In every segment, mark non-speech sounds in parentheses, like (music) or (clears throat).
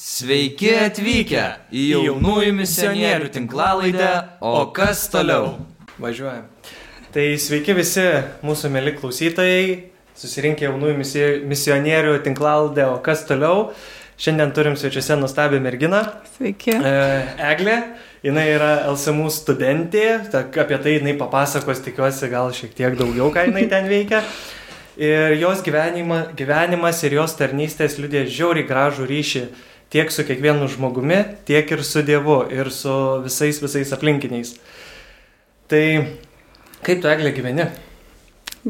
Sveiki atvykę į jaunųjų misionierių tinklalaidę, o kas toliau? Važiuojam. Tai sveiki visi mūsų mėly klausytojai, susirinkę jaunųjų misionierių tinklalaidę, o kas toliau. Šiandien turim svečiuose nuostabią merginą, Sveiki. e, Eglė. Jis yra LSMU studentė, ta, apie tai jinai papasakos, tikiuosi, gal šiek tiek daugiau, ką jinai ten veikia. Ir jos gyvenima, gyvenimas ir jos tarnystės liudė žiauriai gražų ryšį tiek su kiekvienu žmogumi, tiek ir su Dievu, ir su visais visais aplinkiniais. Tai kaip tu, Eglė, gyveni?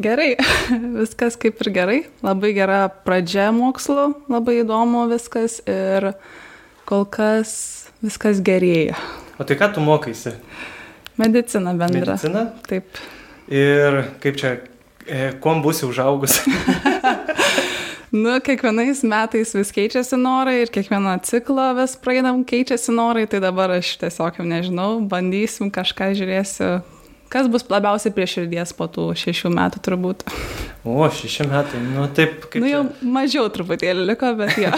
Gerai, (laughs) viskas kaip ir gerai. Labai gera pradžia mokslo, labai įdomu viskas ir kol kas viskas gerėja. O tai ką tu mokaisi? Medicina bendra. Medicina? Taip. Ir kaip čia, e, kuom būsi užaugus? (laughs) Nu, kiekvienais metais vis keičiasi norai ir kiekvieną ciklą vis praeinam keičiasi norai, tai dabar aš tiesiog jau nežinau, bandysim kažką žiūrėsiu, kas bus labiausiai prie širdies po tų šešių metų turbūt. O, šeši metai, nu taip, kaip nu, jau čia. mažiau truputėlį liko, bet jo.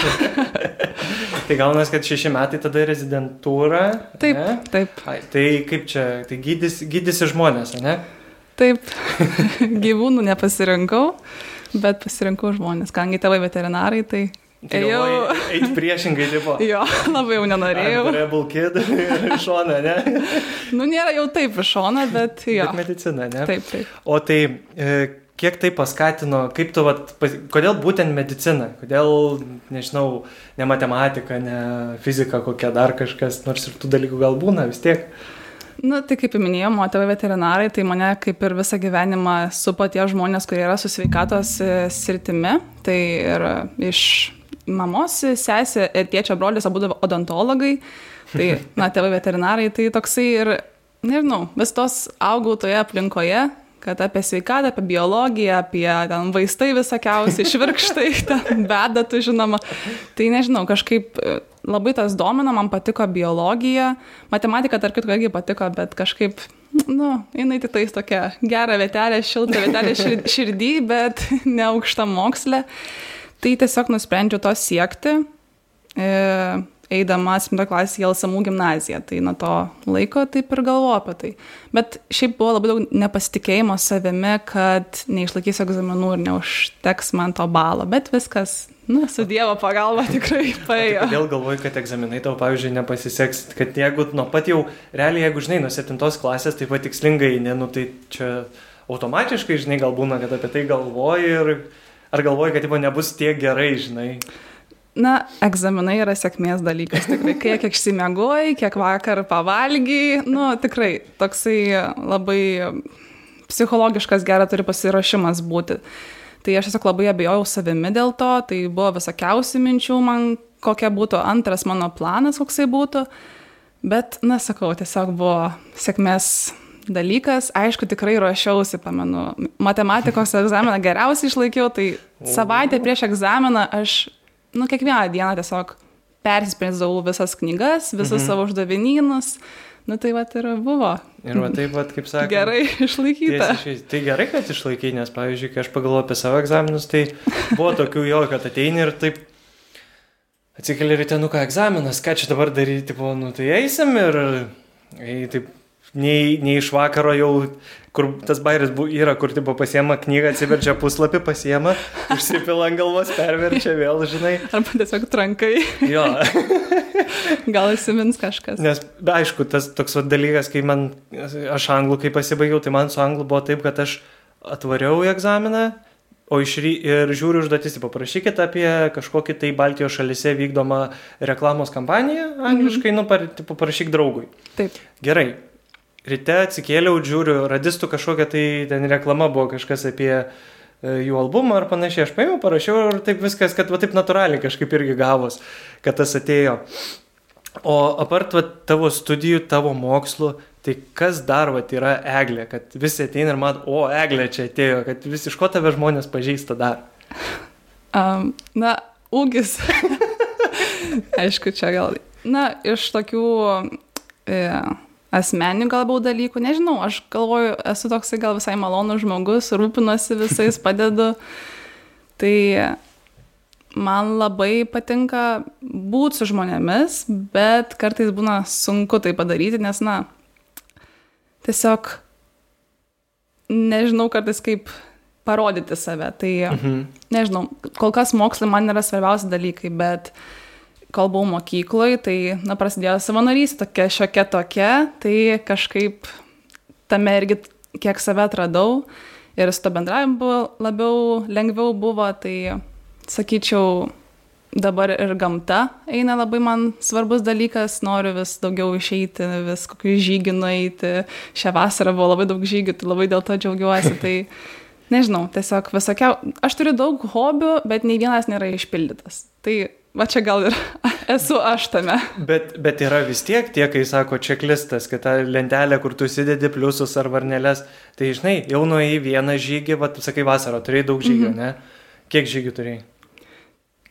(laughs) Tai gaunas, kad šeši metai tada rezidentūra. Taip, ne? taip, Ai, tai kaip čia, tai gydys, gydysi žmonės, ne? taip. (laughs) Gyvūnų nepasirinkau, bet pasirinkau žmonės. Kadangi tėvai veterinarai, tai Tai Ėjau. Eiti priešingai, tipo. jo, (laughs) labai jau nenorėjau. Rebel kid (laughs) ir šona, ne? Nu, nėra jau taip iš šono, bet jo. Bet medicina, ne? Taip, taip. O tai e, kiek tai paskatino, kaip tu, vat, kodėl būtent medicina, kodėl, nežinau, ne matematika, ne fizika kokia dar kažkas, nors ir tų dalykų gal būna vis tiek. Nu, tai kaip ir minėjau, tėvai veterinarai, tai mane kaip ir visą gyvenimą supo tie žmonės, kurie yra su sveikatos e, sritimi. Tai ir iš mamos sesė ir tėčio brolis abu odontologai. Tai, (laughs) na, tėvai veterinarai, tai toksai ir, nežinau, vis tos augau toje aplinkoje, kad apie sveikatą, apie biologiją, apie ten vaistai visokiausi, (laughs) švirkštai, ten bedatų, žinoma. Tai nežinau, kažkaip e, labai tas domina, man patiko biologija, matematika tarp kitko irgi patiko, bet kažkaip, nu, jinai tik tais tokia gera vietelė, šilta vietelė šir- (laughs) širdį, bet (laughs) ne aukšta mokslė. Tai tiesiog nusprendžiau to siekti, e, eidama 7 klasį į Elsamų gimnaziją. Tai nuo to laiko taip ir galvoju apie tai. Bet šiaip buvo labai daug nepasitikėjimo savimi, kad neišlaikysiu egzaminų ir neužteks man to balo. Bet viskas, nu, su Dievo pagalba tikrai paėjo. Kodėl galvoji, kad egzaminai tau, pavyzdžiui, nepasiseks, kad jeigu nuo pat jau, realiai, jeigu žinai, nuo 7 klasės, tai patikslingai, ne, nu tai čia automatiškai, žinai, gal būna, kad apie tai galvoji ir ar galvoji, kad tipo, nebus tiek gerai, žinai. Na, egzaminai yra sėkmės dalykas. Tikrai, kiek išsimiegoji, kiek vakar pavalgy, nu, tikrai toksai labai psichologiškas geras turi pasirašymas būti. Tai aš tiesiog labai abejojau savimi dėl to, tai buvo visokiausių minčių man, kokia būtų antras mano planas, koksai būtų. Bet, na, sakau, tiesiog buvo sėkmės dalykas. Aišku, tikrai ruošiausi, pamenu, matematikos egzaminą geriausiai išlaikiau, tai savaitę prieš egzaminą aš, nu, kiekvieną dieną tiesiog persisprendžiau visas knygas, visus mhm. savo uždavinynus. Nu, tai va ir buvo. Ir va taip, va, kaip sakė. Gerai išlaikyta. Tiesiai, tai gerai, kad išlaikai, nes, pavyzdžiui, kai aš pagalvoju apie savo egzaminus, tai buvo tokių jo, kad ateini ir taip atsikeli ryte, nu ką, egzaminas, ką čia dabar daryti, tipo, nu tai eisim ir ei, taip, nei, nei iš vakaro jau, kur tas bairis bu, yra, kur tipo pasiema knygą, atsiverčia puslapį, pasiema, (laughs) užsipila ant galvos, perverčia vėl, žinai. Arba tiesiog trankai. Jo, (laughs) Gal įsimins kažkas. Nes, be, aišku, tas toks vat, dalykas, kai man, aš anglų, kai pasibaigiau, tai man su anglų buvo taip, kad aš atvariau į egzaminą, o iš ry... ir žiūriu užduotis, paprašykit apie kažkokį tai Baltijos šalise vykdomą reklamos kampaniją, angliškai, nu, par, tipo, parašyk draugui. Taip. Gerai. Ryte atsikėliau, žiūriu, radistų kažkokia tai ten reklama buvo kažkas apie e, jų albumą ar panašiai. Aš paėmiau, parašiau ir taip viskas, kad va taip natūraliai kažkaip irgi gavos, kad tas atėjo. O apart va, tavo studijų, tavo mokslų, tai kas dar va, yra eglė, kad visi ateina ir man, o eglė čia atėjo, kad vis iš ko tave žmonės pažįsta dar. (laughs) Um, na, ūgis. (laughs) Aišku, čia gal. Na, iš tokių e, asmeninių galbūt dalykų, nežinau, aš galvoju, esu toksai gal visai malonus žmogus, rūpinuosi visais, (laughs) padedu. Tai man labai patinka būti su žmonėmis, bet kartais būna sunku tai padaryti, nes, na, tiesiog nežinau kartais kaip parodyti save. Tai, mhm. nežinau, kol kas mokslai man yra svarbiausi dalykai, bet kol buvau mokykloje, tai, na, prasidėjo savanorystė tokia šiokia tokia, tai kažkaip tame irgi kiek save atradau ir su to bendravimu labiau lengviau buvo, tai sakyčiau, dabar ir gamta eina labai man svarbus dalykas, noriu vis daugiau išeiti, vis kokių žygių nueiti. Šią vasarą buvo labai daug žygių, tai labai dėl to džiaugiuosi. Tai nežinau, tiesiog visokia, aš turiu daug hobių, bet nei vienas nėra išpildytas. Tai va čia gal ir (laughs) esu aš tame. Bet, bet yra vis tiek tie, kai sako čeklistas, kad ta lentelė, kur tu įsidedi pliusus ar varneles, tai žinai, jau nuėjai vieną žygį, va, sakai vasarą, turėjai daug žygių, mm -hmm. ne? Kiek žygių turėjai?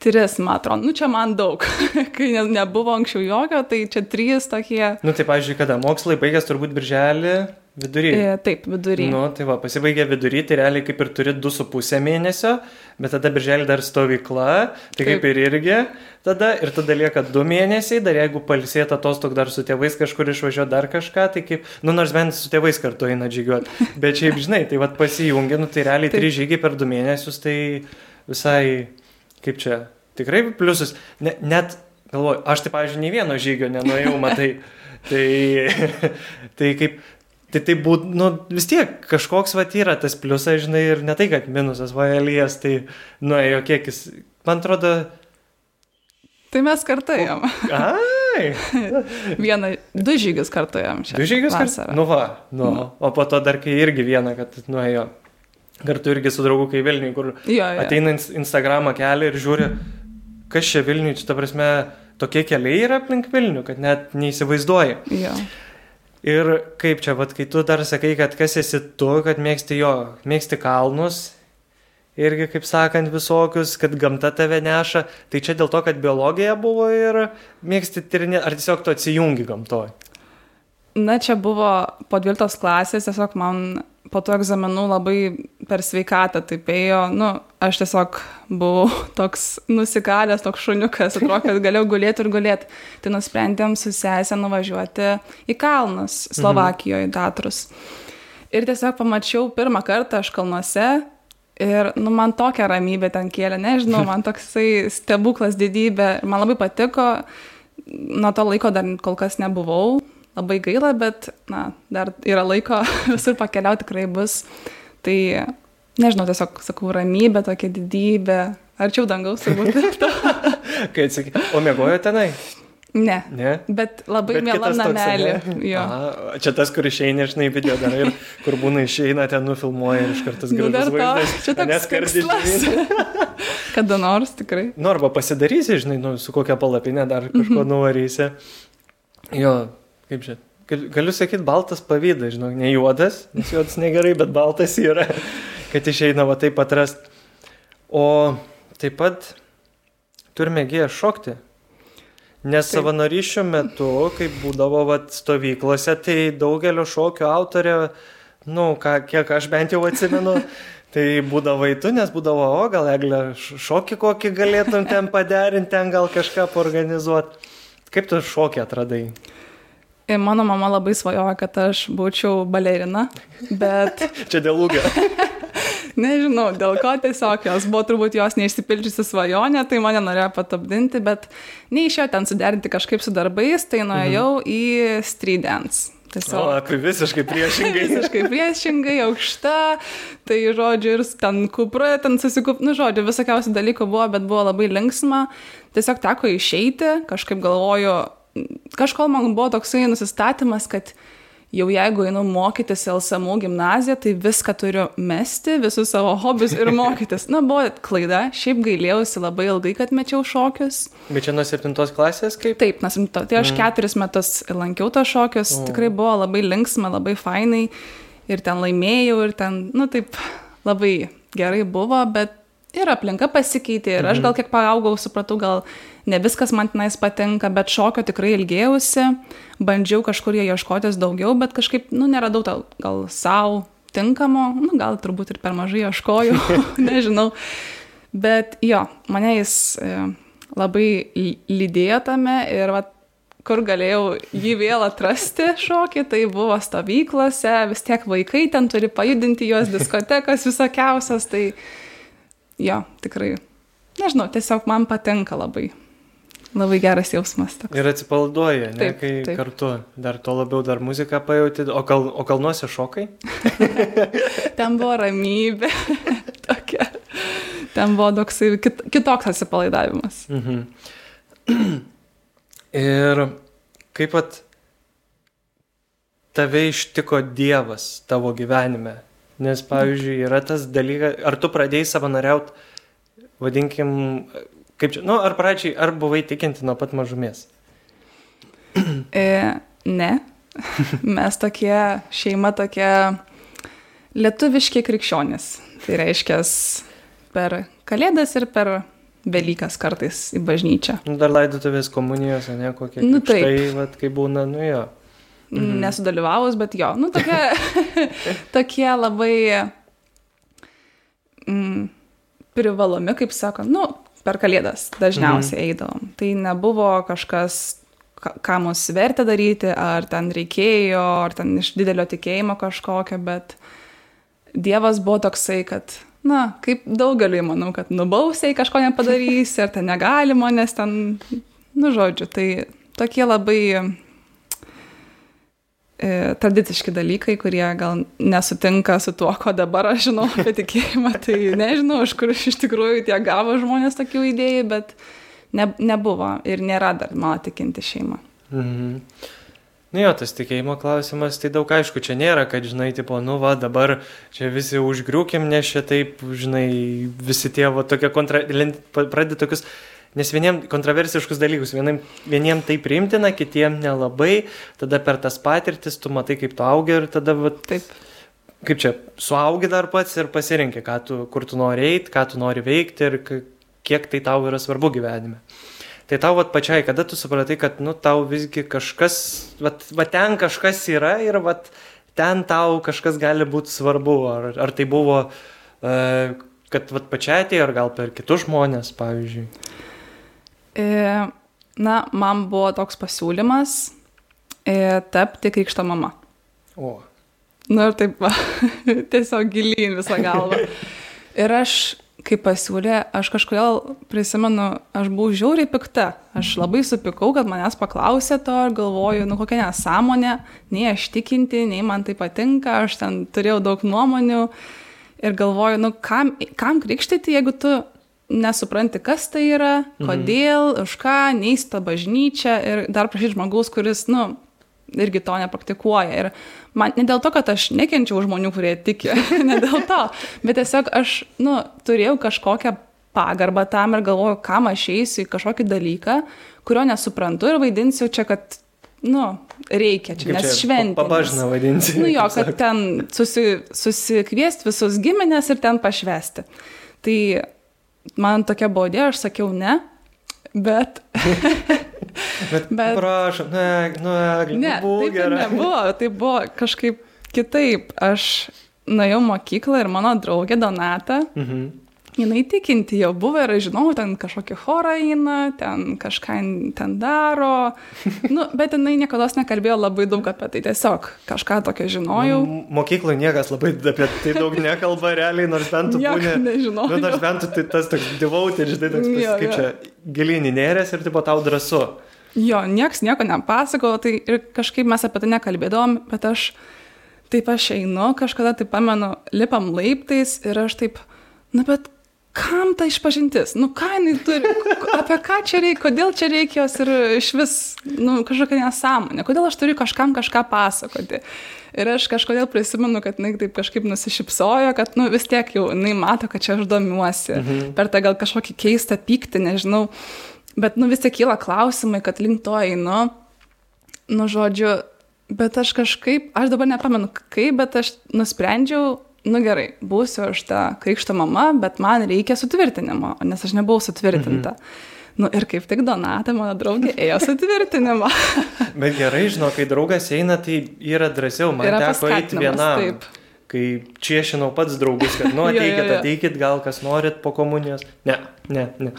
Tris, man atrodo, nu čia man daug, (laughs) kai ne, nebuvo anksčiau jokio, tai čia trys tokie. Nu tai, pavyzdžiui, kada mokslai baigęs turbūt birželį, vidury. E, taip, vidury. Nu tai va, pasibaigė vidury, tai realiai kaip ir turi du su pusę mėnesio, bet tada birželį dar stovykla, tai taip. kaip ir irgi tada, ir tada lieka du mėnesiai, dar jeigu palsėt atostog dar su tėvais kažkur išvažiuoja dar kažką, tai kaip, nu nors bent su tėvais kartu eina žygiuoti, bet šiaip žinai, tai va pasijungia, nu tai realiai trys žygiai per du mėnesius, tai visai kaip čia, tikrai pliusus, ne, net, galvoju, aš tai, pavyzdžiui, nei vieno žygio nenuėjau, matai, (laughs) tai, (laughs) tai kaip, tai tai būtų, nu, vis tiek kažkoks va yra tas pliusas, žinai, ir ne tai, kad minusas, va, Elijas, tai nuėjo kiekis, man atrodo. Tai mes kartuojam. (laughs) Ai. vieną, du žygius kartuojam šią. Du žygius kartuojam. Nu va, nu, nu. O po to dar kai irgi vieną, kad nuėjo kartu irgi su draugu kai Vilniui, kur jo, jo. ateina Instagramą kelią ir žiūri, kas čia Vilniui, čia ta prasme, tokie keliai yra aplink Vilnių, kad net neįsivaizduoji. Jo. Ir kaip čia, vad, kai tu dar sakai, kad kas esi tu, kad mėgsti jo, mėgsti kalnus, irgi, kaip sakant, visokius, kad gamta tave neša, tai čia dėl to, kad biologija buvo ir mėgsti tyrinėti, ar tiesiog tu atsijungi gamtoje? Na, čia buvo po 12 klasės, tiesiog man po tų egzaminų labai per sveikatą taip ėjo, nu, aš tiesiog buvau (laughs) toks nusikalęs, toks šuniukas, atrodo, kad galėjau gulėti ir gulėti. Tai nusprendėm su sesė nuvažiuoti į kalnus Slovakijoje, mhm. Tatrus. Ir tiesiog pamačiau pirmą kartą aš kalnuose ir, nu, man tokia ramybė ten kėlė, nežinau, (laughs) man toksai stebuklas didybė, man labai patiko, nuo to laiko dar kol kas nebuvau labai gaila, bet, na, dar yra laiko (laughs) visur pakeliauti tikrai bus. Tai, nežinau, tiesiog sakau, ramybė, tokia didybė, arčiau dangaus turbūt. (laughs) Kai atsakai, o mėgojo tenai? Ne. ne. Bet labai mielam namelį. Aha, čia tas, kur išeina, žinai, video dar ir kur būna išeina, ten nufilmuoja ir iš kartos gražus nu, vaizdas. Čia toks skardis. (laughs) Kada nors tikrai. Nu, arba pasidarysi, žinai, nu, su kokia palapinė dar kažko mm -hmm. nuvarysi. Jo, kaip čia, galiu sakyti, baltas pavydas, žinok, ne juodas, nes juodas negerai, bet baltas yra, (laughs) kad išeina va taip atrast. O taip pat turime giją šokti. Nes taip. savanorysčių metu, kai būdavo vat, stovyklose, tai daugelio šokio autorė, nu, ką, kiek aš bent jau atsimenu, (laughs) tai būdavo į tu, nes būdavo, o gal eglė šokį kokį galėtum ten paderinti, ten gal kažką organizuoti. Kaip tu šokį atradai? Mano mama labai svajoja, kad aš būčiau balerina, bet... (laughs) Čia dėl ūgio. (laughs) Nežinau, dėl ko tiesiog jos buvo turbūt jos neišsipildžiusi svajonė, tai mane norėjo patapdinti, bet neišėjo ten suderinti kažkaip su darbais, tai nuėjau mhm. į street dance. Tiesiog. O, tai visiškai priešingai. (laughs) visiškai priešingai, aukšta, tai žodžiu, ir ten kupra, ten susikup, nu žodžiu, visokiausių dalykų buvo, bet buvo labai linksma. Tiesiog teko išeiti, kažkaip galvoju, kažkol man buvo toksai nusistatymas, kad jau jeigu einu mokytis LSMU gimnaziją, tai viską turiu mesti, visus savo hobius ir mokytis. Na, buvo klaida, šiaip gailėjausi labai ilgai, kad mečiau šokius. Bet čia nuo septintos klasės kaip? Taip, nuo septintos. Tai aš mm. keturis metus lankiau tos šokius, mm. tikrai buvo labai linksma, labai fainai ir ten laimėjau ir ten, nu taip, labai gerai buvo, bet ir aplinka pasikeitė ir aš mhm. gal kiek paaugau, supratau, gal ne viskas man tenais patinka, bet šokio tikrai ilgėjausi, bandžiau kažkur jo ieškotis daugiau, bet kažkaip, nu, neradau tau gal savo tinkamo, nu, gal turbūt ir per mažai ieškojau, (laughs) (laughs) nežinau. Bet jo, mane jis e, labai ly- lydėjo tame ir vat, kur galėjau jį vėl atrasti šokį, tai buvo stovyklose, vis tiek vaikai ten turi pajudinti juos, diskotekas visokiausias, tai jo, tikrai, nežinau, tiesiog man patinka labai. Labai geras jausmas. Toks. Ir atsipalaiduoja, ne, Taip, kai taip. kartu dar to labiau dar muziką pajauti, o, kal, o kalnuose šokai? (laughs) Ten buvo ramybė. (laughs) Tokia. Ten buvo toksai kit, kitoks atsipalaidavimas. Mhm. (clears throat) Ir kaip pat tave ištiko Dievas tavo gyvenime? Nes, pavyzdžiui, yra tas dalykas, ar tu pradėjai savanoriauti, vadinkim, kaip čia, nu, ar pradžiai, ar buvai tikinti nuo pat mažumės? E, ne. (laughs) Mes tokie, šeima tokie lietuviški krikščionys. Tai reiškia per Kalėdas ir per Velykas kartais į bažnyčią. Nu, dar laidotuvės komunijos, ne kokie. Nu, taip. Tai, vad, kai būna, nu jo. Mhm. Nesudalyvavus, bet jo, nu tokie, (laughs) tokie labai mm, privalomi, kaip sako, nu, per Kalėdas dažniausiai mhm. eidavom. Tai nebuvo kažkas, ką mus vertė daryti, ar ten reikėjo, ar ten iš didelio tikėjimo kažkokio, bet Dievas buvo toksai, kad, na, kaip daugeliui, manau, kad nubausiai kažko nepadarysi, ar ten negalima, nes ten, nu, žodžiu, tai tokie labai tradiciški dalykai, kurie gal nesutinka su tuo, ko dabar aš žinau apie (laughs) tikėjimą. Tai nežinau, iš kur iš tikrųjų tie gavo žmonės tokių idėjų, bet ne, nebuvo ir nėra dar mano tikinti šeima. Mhm. Nu jo, tas tikėjimo klausimas, tai daug aišku, čia nėra, kad, žinai, tipo, nu va, dabar čia visi užgriūkim, nes čia taip, žinai, visi tie, va, tokie kontra... pradė tokius, nes vieniem kontroversiškus dalykus, vieniem, vieniem tai priimtina, kitiem nelabai, tada per tas patirtis tu matai, kaip tu augi ir tada, va, Taip. kaip čia, suaugi dar pats ir pasirinki, ką tu, kur tu nori eiti, ką tu nori veikti ir kiek tai tau yra svarbu gyvenime. Tai tau vat pačiai, kada tu supratai, kad, nu, tau visgi kažkas, vat, vat ten kažkas yra ir vat ten tau kažkas gali būti svarbu, ar, ar tai buvo, uh, kad vat pačiai tai, ar gal per kitus žmonės, pavyzdžiui. E, na, man buvo toks pasiūlymas e, tapti krikšto mama. O. Nu ir taip, va, (laughs) tiesiog gilyn visą galvą. Ir aš, kai pasiūlė, aš kažkodėl prisimenu, aš buvau žiauriai pikta. Aš labai supikau, kad manęs paklausė to ir galvoju, nu kokia nesąmonė, nei aš tikinti, nei man tai patinka, aš ten turėjau daug nuomonių ir galvoju, nu kam, kam krikštyti, jeigu tu nesupranti, kas tai yra, kodėl, mhm. už ką, neįsta bažnyčia ir dar prašyti žmogaus, kuris, nu, irgi to nepraktikuoja. Ir man ne dėl to, kad aš nekenčiau žmonių, kurie tiki, (laughs) ne dėl to, bet tiesiog aš, nu, turėjau kažkokią pagarbą tam ir galvoju, kam aš eisiu į kažkokį dalyką, kurio nesuprantu ir vaidinsiu čia, kad, nu, reikia čia, nes šventė. Pabažina vadinsi. Nu jo, kad ten susi, susikviesti visus giminės ir ten pašvesti. Tai man tokia buvo idėja, aš sakiau ne, bet (laughs) Bet, bet- prašom, ne, nu, Eglė, Ne, būk taip ir gera. nebuvo, tai buvo kažkaip kitaip. Aš nuėjau mokyklą ir mano draugė Donata, Mhm. Jinai tikinti jau buvo ir aš žinau, ten kažkokį chorą eina, ten kažką ten daro. (laughs) Nu, bet jinai niekada nekalbėjo labai daug apie tai, tiesiog kažką tokio žinojau. M- Mokykloje niekas labai apie tai daug (laughs) nekalba realiai, nors bent tu būni. nežinojau. Nu, nors bent tu tai tas toks devoted, žinai, toks Jo, kaip čia gilinį nerės ir tipo tau drąsu. Jo, nieks nieko nepasakojo, tai ir kažkaip mes apie tai nekalbėdavom, bet aš taip aš einu, kažkada tai pamenu, lipam laiptais ir aš taip, na bet kam ta išpažintis, nu ką jinai turi, apie ką čia reikia, kodėl čia reikia jos ir iš vis, nu kažkokia nesąmonė, kodėl aš turiu kažkam kažką pasakoti. Ir aš kažkodėl prisimenu, kad jinai taip kažkaip nusišypsojo, kad, nu vis tiek jau jinai mato, kad čia aš domiuosi, mhm. per tą gal kažkokį keistą pyktį, nežinau. Bet, nu, vis tiek kyla klausimai, kad link to einu. Nu, žodžiu, bet aš kažkaip, aš dabar nepamenu kaip, bet aš nusprendžiau, nu gerai, būsiu aš ta krikšto mama, bet man reikia sutvirtinimo, nes aš nebuvau sutvirtinta. Mhm. Nu ir kaip tik Donata, mano draugė, ėjo sutvirtinimą. (laughs) Bet gerai, žinau, kai draugas eina, tai yra drąsiau, man Yra teko eiti vienam. taip. kai čiešinau pats draugus, kad, nu, (laughs) Jo, jo, ateikit, jo. ateikit, gal kas norit po komunijos. Ne, ne, ne.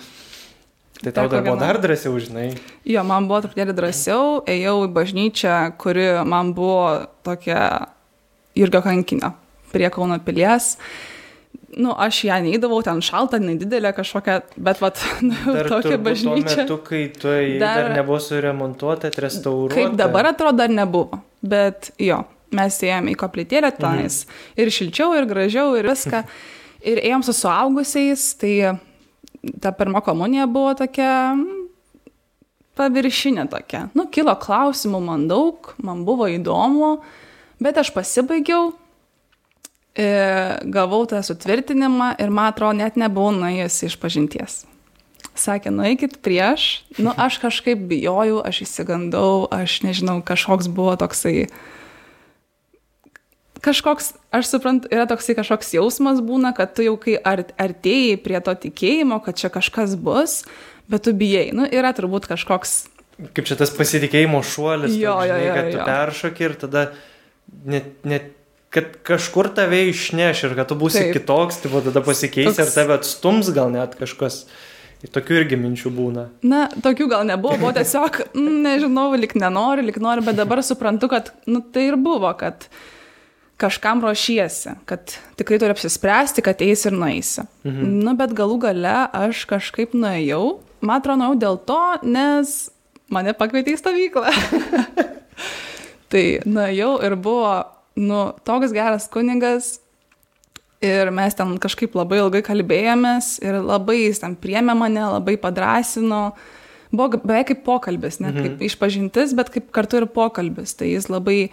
Tai tau dar buvo dar drąsiau, žinai. Jo, man buvo truputėlį drąsiau, ėjau į bažnyčią, kuri man buvo tokia irgi kankinė prie Kauno pilies. Nu, aš ją neįdavau, ten šalta, nedidelė kažkokia, bet vat, (laughs) nu, tokia bažnyčia. Tuo metu, kai tu dar, Dar- nebuvo suremontuota, restauruota. Kaip dabar atrodo, dar nebuvo. Bet jo, mes ėjome į koplytėlę tenais. Mhm. Ir šilčiau, ir gražiau, ir viską. (laughs) Ir ėjom su suaugusiais, tai ta pirma komunija buvo tokia mm, paviršinė tokia. Nu, kilo klausimų man daug, man buvo įdomu, bet aš pasibaigiau, gavau tą sutvirtinimą ir man atrodo net nebuvau nuėjusi iš pažinties. Sakė, nueikit prieš, nu (laughs) aš kažkaip bijojau, aš įsigandau, aš nežinau, kažkoks buvo toksai, kažkoks, aš suprantu, yra toksai kažkoks jausmas būna, kad tu jau kai ar, artėjai prie to tikėjimo, kad čia kažkas bus, bet tu bijai, nu yra turbūt kažkoks, Kaip čia tas pasitikėjimo šuolis, Jo, toks, jo, žinai, jo, kad tu jo. peršoki ir tada net, net kad kažkur tave išneš ir kad tu būsi Taip. Kitoks, tai tada pasikeis Toks- ir tave atstums gal net kažkas. Ir tokių irgi minčių būna. na, tokių gal nebuvo, buvo tiesiog, (laughs) mm, nežinau, lik nenori, lik nori, bet dabar suprantu, kad, nu tai ir buvo, kad kažkam ruošiesi, kad tikrai turi apsispręsti, kad eisi ir nueisi. Mhm. Nu, bet galų gale aš kažkaip nuėjau, man atrodo, nuėjau dėl to, nes mane pakvietė į stovyklą. (laughs) tai nuėjau ir buvo, nu, toks geras kunigas. Ir mes ten kažkaip labai ilgai kalbėjomės ir labai jis ten priemė mane, labai padrasino. Buvo beveik kaip pokalbis, ne kaip Mhm. išpažintis, bet kaip kartu ir pokalbis. Tai jis labai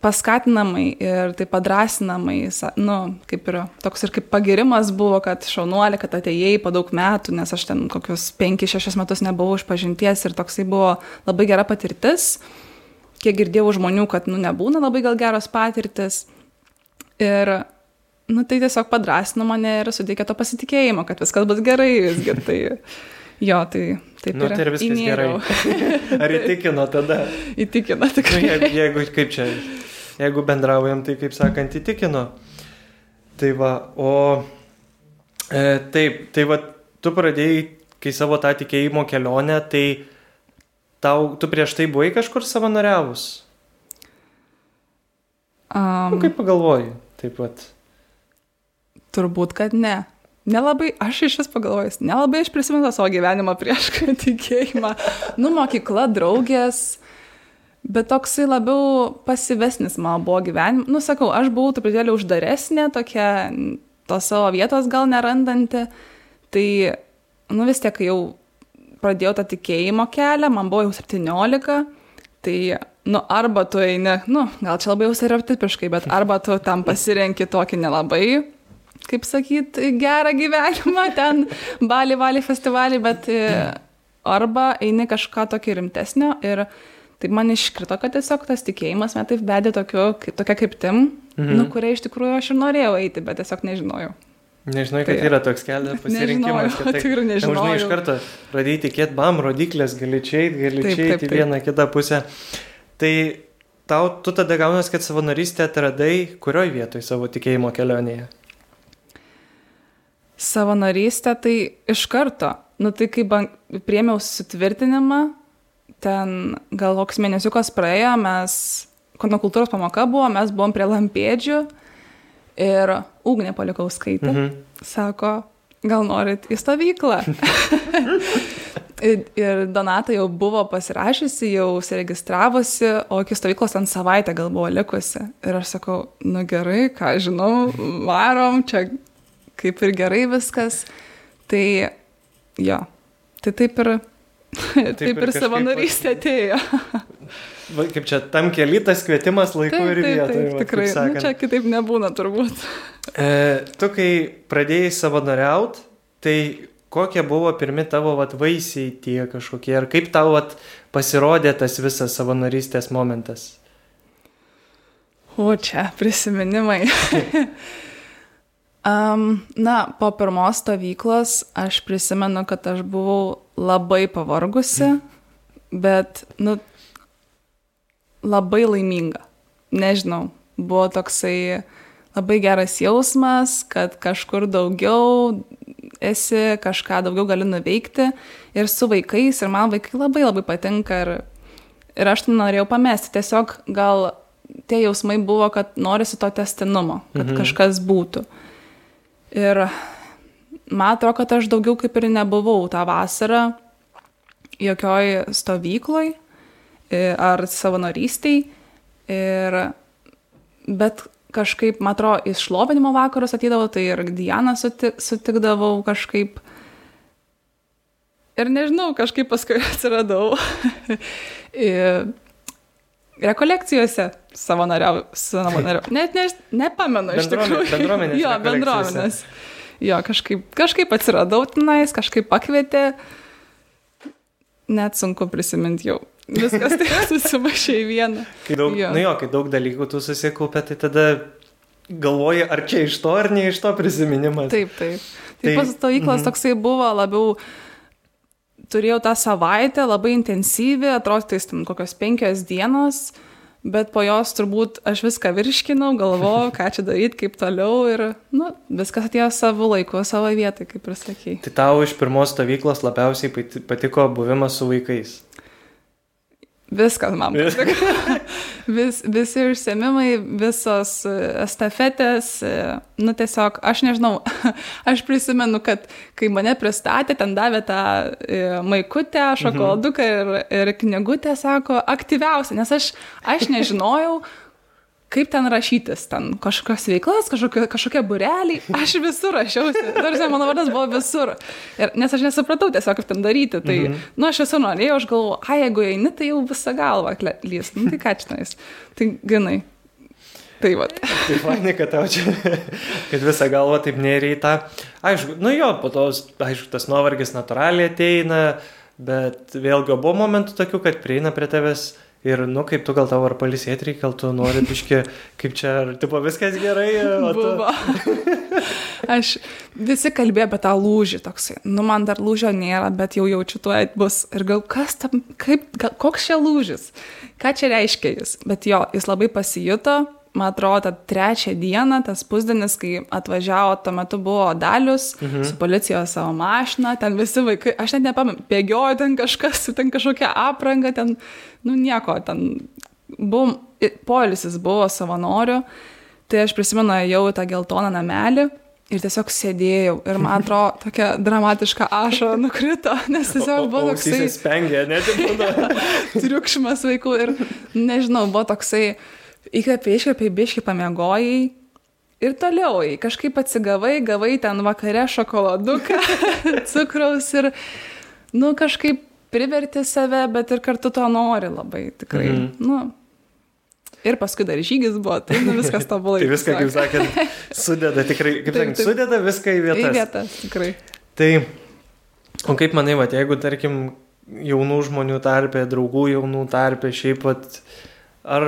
paskatinamai ir taip padrasinamai, nu, kaip ir toks ir kaip pagirimas buvo, kad šaunuolė, kad atėjai po daug metų, nes aš ten kokius 5-6 metus nebuvau iš pažinties ir toksai buvo labai gera patirtis. Kiek girdėjau žmonių, kad, nu, nebūna labai gal geros patirtis. Ir, nu, tai tiesiog padrasino mane ir suteikė to pasitikėjimo, kad viskas bus gerai visgi. Tai, jo, tai taip Nu, tai ir viskas įnėriau. (laughs) Ar įtikino tada? Įtikina Nu, tikrai. jeigu, jeigu, kaip čia, jeigu bendraujam, tai kaip sakant, įtikino. Tai va, o e, taip, tai va, tu pradėjai, kai savo tą tikėjimo kelionę, tai tau, tu prieš tai buvai kažkur savanoriavus. Um, Nu, kaip pagalvoji, taip pat. Turbūt, kad ne. Nelabai, aš iš vis pagalvojus, nelabai aš prisimenu savo gyvenimą prieš (laughs) tikėjimą. Nu, mokykla, draugės, bet toksai labiau pasivesnis mano buvo gyvenimas. Nu, sakau, aš buvau truputėlį uždaresnė, tokia tos savo vietos gal nerandanti. Tai, nu vis tiek, jau pradėjau tą tikėjimo kelią, man buvo jau 17, tai, nu, arba tu eini, nu, gal čia labai jau stereotipiškai, bet arba tu tam pasirenki tokį nelabai kaip sakyt, gerą gyvenimą ten, balį, valį, festivalį, bet e, arba eini kažką tokio rimtesnio ir taip man iškrito, kad tiesiog tas tikėjimas man taip vedė tokiu, kaip, tokia kryptim, mhm. nu, kuria iš tikrųjų aš ir norėjau eiti, bet tiesiog nežinojau. Nežinai, kad Tai- yra toks kelias (laughs) pasirinkimas. Nežinojau, kad tai- tikrai nežinojau. Žinai, iš karto pradėjai tikėti, bam, rodiklės, gali čia eiti, gali Taip, čia eiti į vieną kitą pusę. Tai tau, tu tada gaunas, kad savanorystę atradai kurioj vietoj savo tikėjimo kelionėje. Savanorystė tai iš karto, nu tai kai ban- priėmiau sutvirtinimą, ten gal koks mėnesiukas praėjo, mes, kūno kultūros pamoka buvo, mes buvom prie lampėdžių ir ugnė palikau skaityti. Mhm. Sako, gal norit į stovyklą. ir, (laughs) ir Donata jau buvo pasirašysi, jau užsiregistravosi, o iki stovyklos ten savaitę gal buvo likusi. Ir aš sakau, nu gerai, ką žinau, varom, čia kaip ir gerai viskas. Tai jo, tai taip ir, (laughs) taip, taip ir ir savanorystė atėjo. (laughs) Va, kaip čia tam kelytas kvietimas laiku Taip, ir taip, vietoje. taip, va, tikrai. kaip Nu, čia kitaip nebūna turbūt. E, tu, kai pradėjai savanoriaut, tai kokie buvo pirmi tavo vat, vaisiai tie kažkokie ir kaip tau vat, pasirodė tas visas savanorystės momentas? O čia prisiminimai. (laughs) um, na, po pirmos stovyklos aš prisimenu, kad aš buvau labai pavargusi, bet, nu, labai laiminga. Nežinau, buvo toksai labai geras jausmas, kad kažkur daugiau esi, kažką daugiau gali nuveikti ir su vaikais, ir man vaikai labai labai patinka ir, ir aš tai norėjau pamesti, tiesiog gal tie jausmai buvo, kad norisi to testinumo, kad mhm. kažkas būtų. Ir man atrodo, kad aš daugiau kaip ir nebuvau tą vasarą jokioj stovykloj ar savanorystiai. Ir, bet kažkaip, man atrodo, į šlovinimo vakarus atydavau, tai ir Dianą suti, sutikdavau kažkaip. Ir nežinau, kažkaip paskui (laughs) atsiradau (laughs) rekolekcijose savanoriau, savanoriau. Net ne, nepamenu iš tikrųjų. Bendruomenės. (laughs) jo, bendruomenės. Jo, kažkaip, kažkaip atsiradau tenais, kažkaip pakvietė. Net sunku prisiminti jau. Viskas tai (laughs) susimašė į vieną. Kai daug, jo. Nu jo, kai daug dalykų tu susikaupė, tai tada galvoji, ar čia iš to, ar ne iš to prisiminimas. Taip, taip. Tai, tai pastovyklas mm -hmm. toksai buvo labiau turėjau tą savaitę labai intensyvi, atrodo, tai ten kokios penkios dienos, bet po jos turbūt aš viską virškinau, galvojau, (laughs) ką čia daryti, kaip toliau ir, nu, viskas atėjo savo laiku, savo vietai, kaip ir sakei. Tai tau iš pirmos stovyklos labiausiai patiko buvimas su vaikais? Viskas man (laughs) patiko. Vis, visi užsiemimai, visos e, estafetės, e, nu tiesiog, aš nežinau, (laughs) aš prisimenu, kad kai mane pristatė, ten davė tą e, maikutę, šokoladuką ir, ir knygutę, sako, aktyviausia, nes aš, aš nežinojau, kaip ten rašytis, ten kažkokios veiklas, kažkokie, kažkokie bureliai, aš visur rašiausi, tarsi mano vardas buvo visur. Ir, nes aš nesupratau tiesiog, kaip ten daryti. Tai, mm -hmm. nu, aš esu norėjau, aš galvoju, a, jeigu eini, tai jau visą galvą lys. Nu, tai ką čia nais. Tai grinai. Tai va. tai fainai, kad tau čia, kad visą galvą taip tą. Aišku, nu jo, po to, aišku, tas nuovargis natūraliai ateina, bet vėlgi buvo momentų tokių, kad prieina prie tavęs Ir, nu, kaip tu gal tau ar palisėti reikia, gal tu nori biški, kaip čia, ar tipo viskas gerai. Tu... (laughs) Aš visi kalbėjo apie tą lūžį toksai. Nu, man dar lūžio nėra, bet jau jaučiu tuo bus. Ir gal kas tam, kaip, gal, koks čia lūžis? Ką čia reiškia jis? Bet jo, jis labai pasijuto man atrodo, trečią dieną tas pusdienis, kai atvažiavo, tuo metu buvo dalius mhm. su policijos savo mašina, ten visi vaikai, aš net nepamenu, bėgiojo ten kažkas, (laughs) ten kažkokia apranga, ten, nu nieko, ten buvo, polisis buvo savanorių, tai aš prisimenu jau tą geltoną namelį. Ir tiesiog sėdėjau ir man (laughs) atrodo, tokia dramatiška ašara (laughs) nukrito, nes tiesiog buvo toksai... Jis spengė, net ir būna. triukšmas vaikų ir nežinau, buvo toksai įkvėpė, iškvėpė, biški pamiegojai ir toliau, kažkaip atsigavai, gavai ten vakare šokoladuką, (laughs) cukraus ir, nu, kažkaip priverti save, bet ir kartu to nori labai, tikrai. Mhm. Nu, Ir paskui dar žygis buvo, tai nu, viskas (laughs) tobulai. tai viską, kaip sakėt, sudeda tikrai, kaip (laughs) sakėt, sudeda viską į vietas. Į vietas, tikrai. Tai, o kaip manai, va, jeigu, tarkim, jaunų žmonių tarpė, draugų jaunų tarpė, šiaip pat, ar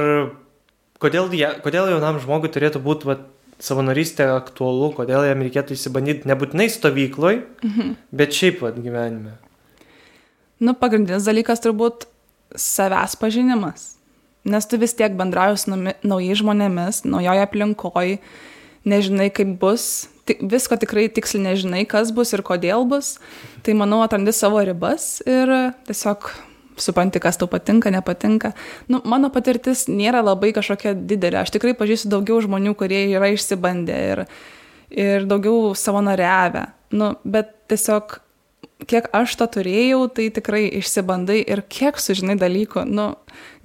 kodėl, jie, kodėl jaunam žmogui turėtų būti vat, savanorystė aktualu, kodėl jam reikėtų įsibandyti nebūtinai stovykloj, mhm. bet šiaip vat, gyvenime? Nu, pagrindinis dalykas turbūt savęs pažinimas. Nes tu vis tiek bendrauji su naujais žmonėmis, naujoje aplinkoje, nežinai kaip bus, tik, visko tikrai tiksliai nežinai, kas bus ir kodėl bus. Tai manau, atrandi savo ribas ir tiesiog supranti, kas tau patinka, nepatinka. Nu, mano patirtis nėra labai kažkokia didelė. Aš tikrai pažįstu daugiau žmonių, kurie yra išsibandę ir, ir daugiau savanoriavę. Nu, bet tiesiog, kiek aš to turėjau, tai tikrai išsibandai ir kiek sužinai dalykų. Nu,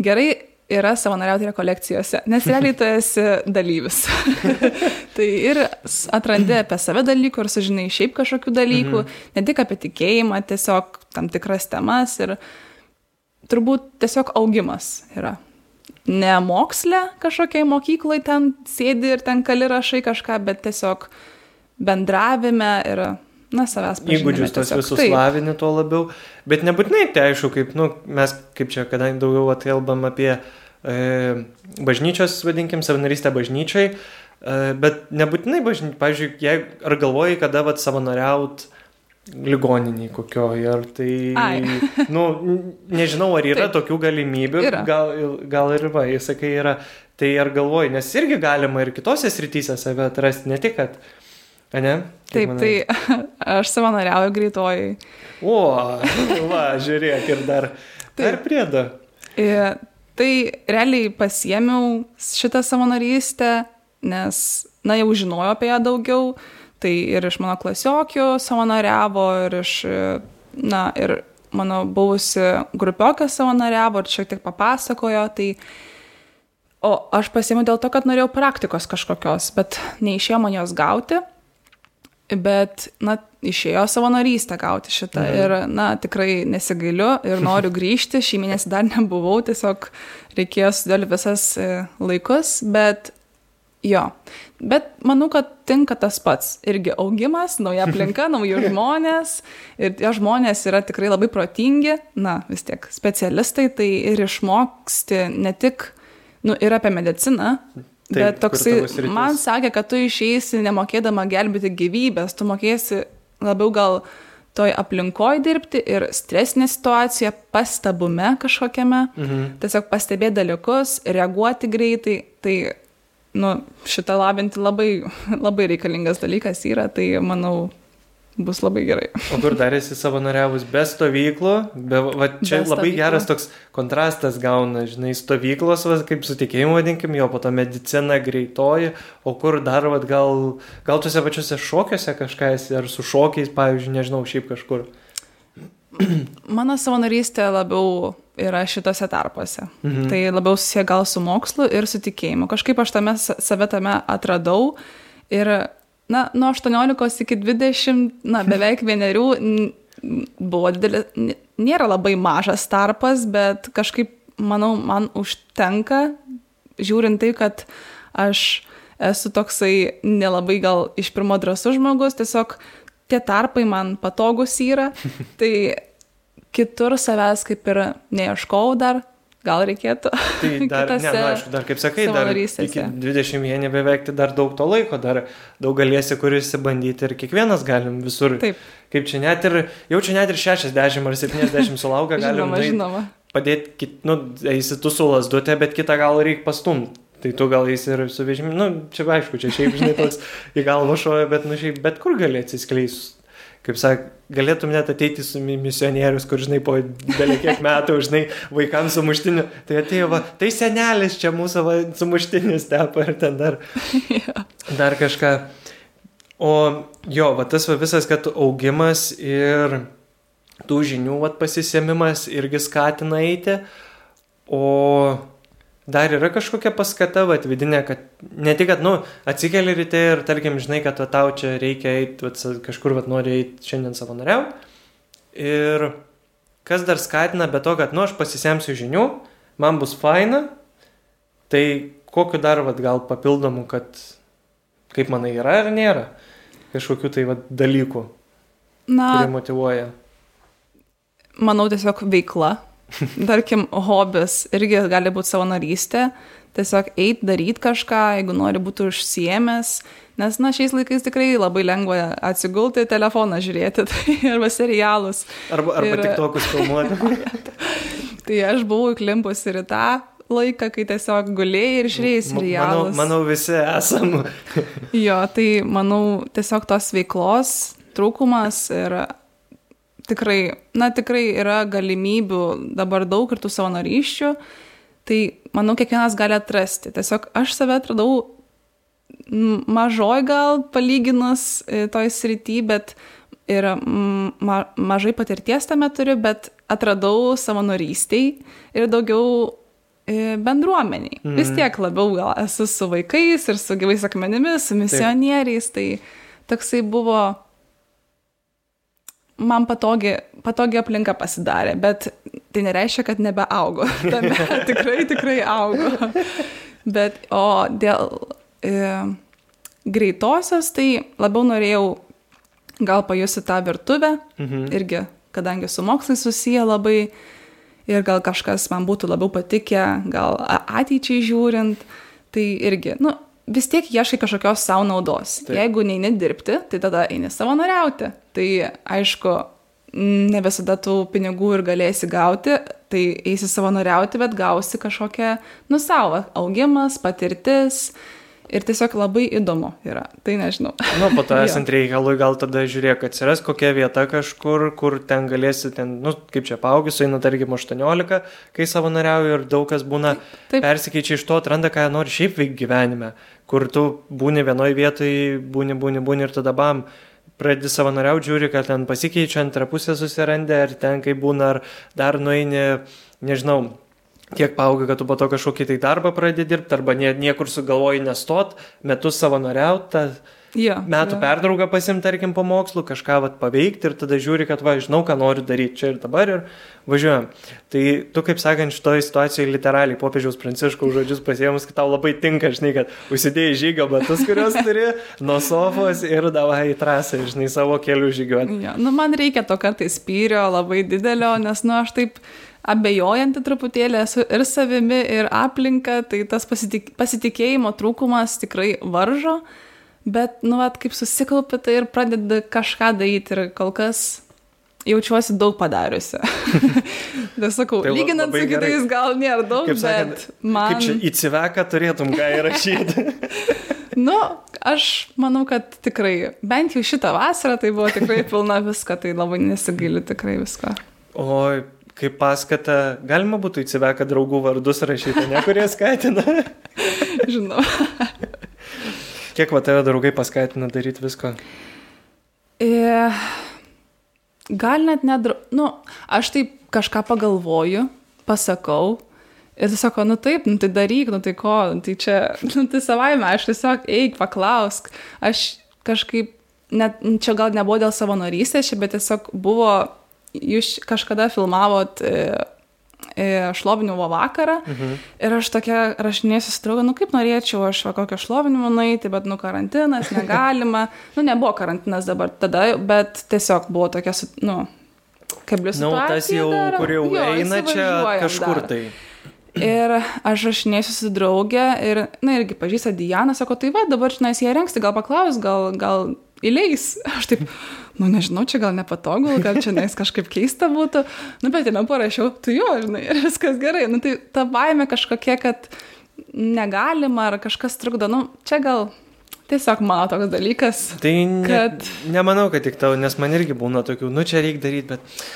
gerai yra savanoriauti rekolekcijose, nes realiai tu esi dalyvis. (laughs) tai ir atrandi apie save dalykų ir sužinai šiaip kažkokių dalykų, mhm. ne tik apie tikėjimą, tiesiog tam tikras temas ir turbūt tiesiog augimas yra. Ne moksle kažkokiai mokyklai ten sėdi ir ten kali rašai kažką, bet tiesiog bendravime ir, na, savęs pažinime. Įgūdžius tos visus Taip. lavini tuo labiau, bet nebūtinai tai aišku, kaip, nu, mes kaip čia, kadangi daugiau atkalbam apie e, bažnyčios, vadinkim, savanorystę bažnyčiai, e, bet nebūtinai bažnyčiai, pavyzdžiui, jei, ar galvoji, kada vat savanoriaut ligoniniai kokioje, ar tai... Ai. (laughs) nu, nežinau, ar yra Taip. tokių galimybių, Yra. gal, gal ir va, jis sakai, yra. Tai ar galvoji, nes irgi galima ir kitose srityse save atrasti, ne tik, kad... A ne? Kaip Taip, manai? tai (laughs) aš savanoriauju greitojai. O, (laughs) va, žiūrėk ir dar, dar priedo. Ir tai realiai pasiemiau šitą savanorystę, nes, na, jau žinojau apie ją daugiau. Tai ir iš mano klasiokių savanoriavo, ir iš, na, ir mano buvusi grupiokas savanoriavo, ir šiek tiek papasakojo. Tai, o aš pasiemiau dėl to, kad norėjau praktikos kažkokios, bet neišėjo man jos gauti. Bet, na, išėjo savanorystę gauti šitą mhm. ir, na, tikrai nesigailiu ir (laughs) noriu grįžti. Šį mėnesį dar nebuvau, tiesiog reikėjo sudėlioti visas e, laikus, bet jo. Bet manau, kad tinka tas pats. Irgi augimas, nauja (laughs) aplinka, nauji žmonės. Ir tie žmonės yra tikrai labai protingi, na, vis tiek specialistai, tai ir išmoksti ne tik, nu, ir apie mediciną. Taip, Bet toksai, man sakė, kad tu išeisi nemokėdama gelbėti gyvybės, tu mokėsi labiau gal toj aplinkoje dirbti ir stresinė situacija, pastabume kažkokiame, mhm. tiesiog pastebėti dalykus, reaguoti greitai, tai, nu, šitą labinti labai, labai reikalingas dalykas yra, tai manau, bus labai gerai. O kur dar esi savanoriavus be stovyklų, be, va, čia Be labai stovyklų. geras toks kontrastas gauna, žinai, stovyklos, va, kaip sutikėjimo vadinkim, jo po to medicina greitoji, o kur dar, va, gal, gal tuose pačiuose šokiuose kažką esi, ar su šokiais, pavyzdžiui, nežinau, šiaip kažkur. (clears throat) Mano savanorystė labiau yra šitose tarpuose. Mhm. Tai labiau susiję gal su mokslu ir su tikėjimu. Kažkaip aš tame sa- save tame atradau ir, na, nuo 18 iki 20, na, (laughs) beveik vienerių buvo didelis, nėra labai mažas tarpas, bet kažkaip, manau, man užtenka, žiūrint tai, kad aš esu toksai nelabai gal iš pirmo drąsus žmogus, tiesiog tie tarpai man patogus yra, (laughs) tai kitur savęs kaip ir neieškau dar, gal reikėtų. Tai (laughs) dar, ne, nu, aišku, dar kaip sakai, dar iki savanorystėse. 21 beveik tai dar daug to laiko, dar daug galėsi, kuris įbandyti ir kiekvienas galim visur. Taip, Kaip čia net ir, jau čia net ir 60 ar 70 sulaukia, (laughs) galim žinoma, žinoma. padėti, nu, eisi tu su lasdutė, bet kitą gal reikia pastumti. Tai tu gal eisi ir su vežimiu, nu, čia aišku, čia šiaip, žinai, toks į galvą šoja, bet, nu, šiaip, bet kur gali atsiskleis. Kaip sak, galėtum net ateiti su mi- misionierius, kur, žinai, po beveik kiek metų, (laughs) žinai, vaikams sumuštiniu. Tai atėjo, va, tai senelis čia mūsų va, sumuštinis tepa ir ten dar, (laughs) dar kažką. O jo, va tas va visas, kad augimas ir tų žinių va pasisėmimas irgi skatina eiti. O dar yra kažkokia paskata, va, vidinė, kad ne tik, kad, nu, atsikeli ryte ir, tarkim, žinai, kad va, tau čia reikia eiti, va, kažkur, va, nori eiti šiandien savanoriau. Ir kas dar skatina, be to, kad, nu, aš pasisemsiu žinių, man bus faina, tai kokiu dar, va, gal papildomų, kad, kaip manai, yra ar nėra kažkokių tai, va, dalykų, Na, kurie motivuoja. manau, tiesiog veikla. Tarkim, hobis irgi gali būti savanorystė. Tiesiog eit, daryti kažką, jeigu nori būti užsiemęs. Nes, na, šiais laikais tikrai labai lengva atsigulti, telefoną žiūrėti (laughs) tai, arba serialus. Arba, arba Ir- tik tokius filmuoti. (laughs) Tai aš buvau įklimpus ir į tą laiką, kai tiesiog gulėjai ir žiūrėjai manau, serialus. manau, visi esam. Jo, tai manau, tiesiog tos veiklos trūkumas ir tikrai, na tikrai yra galimybių dabar daug ir tų savanorysčių, tai manau, kiekvienas gali atrasti. Tiesiog aš save atradau mažoj gal palyginus e, toj srity, bet ir ma, mažai patirties tame turiu, bet atradau savanorystiai ir daugiau e, bendruomeniai. Mm. Vis tiek labiau gal esu su vaikais ir su gyvais akmenimis, su misionieriais, tai toksai buvo man patogi, patogi aplinka pasidarė, bet tai nereiškia, kad nebeaugo. (laughs) Tame tikrai, tikrai augo. Bet, o dėl e, greitosios, tai labiau norėjau gal pajusti tą virtuvę, mhm. irgi, kadangi su mokslai susiję labai ir gal kažkas man būtų labiau patikę, gal ateičiai žiūrint, tai irgi, nu, vis tiek ieškai kažkokios savo naudos. Taip. Jeigu neini dirbti, tai tada eini savanoriauti. Tai aišku, ne visada tų pinigų ir galėsi gauti, tai eisi savanoriauti, bet gausi kažkokią, nu, savo augimas, patirtis. Ir tiesiog labai įdomu yra, tai nežinau. Nu, po to (laughs) esant reikalui, gal tada žiūrėk, atsiras kokia vieta kažkur, kur ten galėsi, ten, nu, kaip čia paaugius, eina tarkim 18, kai savanoriauju ir daug kas būna, Taip. persikeičia iš to, atranda, ką nori šiaip veikti gyvenime, kur tu būni vienoje vietoje, būni, būni, būni ir tada bam, pradedi savanoriauti, žiūri, kad ten pasikeičia, antrą pusę susirandė, ar ten kaip būna, ar dar nueini, nežinau, kiek paauga, kad tu po to kažkokį tai darbą pradedi dirbti, arba nie, niekur sugalvoji nestot, metus savanoriauti, ja, metų ja. pertrauką pasimti, tarkim, po mokslų, kažką vat, paveikti ir tada žiūri, kad va, žinau, ką noriu daryti čia ir dabar ir važiuojam. Tai tu, kaip sakant, šitoje situacijoje literaliai popiežiaus pranciškaus žodžius pasiemus, kad tau labai tinka, žinai, kad užsidėjai žygio batus, kuriuos turi nuo sofos ir davai į trasą, žinai, savo kelių žygiuoti. Ja, nu, man reikia to kartais spyrio labai didelio, nes, nu, aš taip abejojanti truputėlį esu ir savimi, ir aplinka, tai tas pasitik pasitikėjimo trūkumas tikrai varžo, bet, nu, at, kaip susikaupi tai ir pradedi kažką daryti ir kol kas jaučiuosi daug padariusi. (laughs) tai sakau, tai lyginant su kitais gerai. gal nėra daug, kaip sakant, bet man... Kaip čia įsiveką turėtum ką įrašyti. (laughs) nu, aš manau, kad tikrai, bent jau šitą vasarą tai buvo tikrai (laughs) pilna visko, tai labai nesigailiu tikrai visko. Oi, kaip paskata, galima būtų į Civeką draugų vardus rašyti, ne kurie skatina. Žinau. Kiek va tave draugai paskatina daryti visko? E, gal net nedrau... Nu, aš taip kažką pagalvoju, pasakau. Ir tu sako, nu taip, nu tai daryk, nu tai ko, nu tai čia, nu tai savaime, aš tiesiog eik, paklausk. Aš kažkaip, net, čia gal nebuvo dėl savanorystės, bet tiesiog buvo jūs kažkada filmavot e, šlovinimo vakarą mhm. ir aš tokia rašinėsiu su draugu, nu kaip norėčiau aš va kokio šlovinimo nueiti, bet nu karantinas, negalima, (laughs) nu nebuvo karantinas dabar tada, bet tiesiog buvo tokia, nu, kaip blius. Na, nu, tas jau, dar, kur jau jo, eina čia kažkur dar. tai. Ir aš rašinėsiu su draugė ir, na, irgi pažįsta Diana, sako, tai va, dabar žinai, jie rengs, tai gal paklaus, gal, gal įleis. (laughs) Aš taip, nu nežinau, čia gal nepatogu, gal čia nes kažkaip keista būtų. Nu, bet jame parašiau, tu jo, žinai, ir (laughs) viskas gerai. Nu, tai ta baime kažkokia, kad negalima ar kažkas trukdo, nu, čia gal tiesiog mano toks dalykas. Tai ne, kad... nemanau, kad tik tau, nes man irgi būna tokių, nu čia reikia daryti, bet...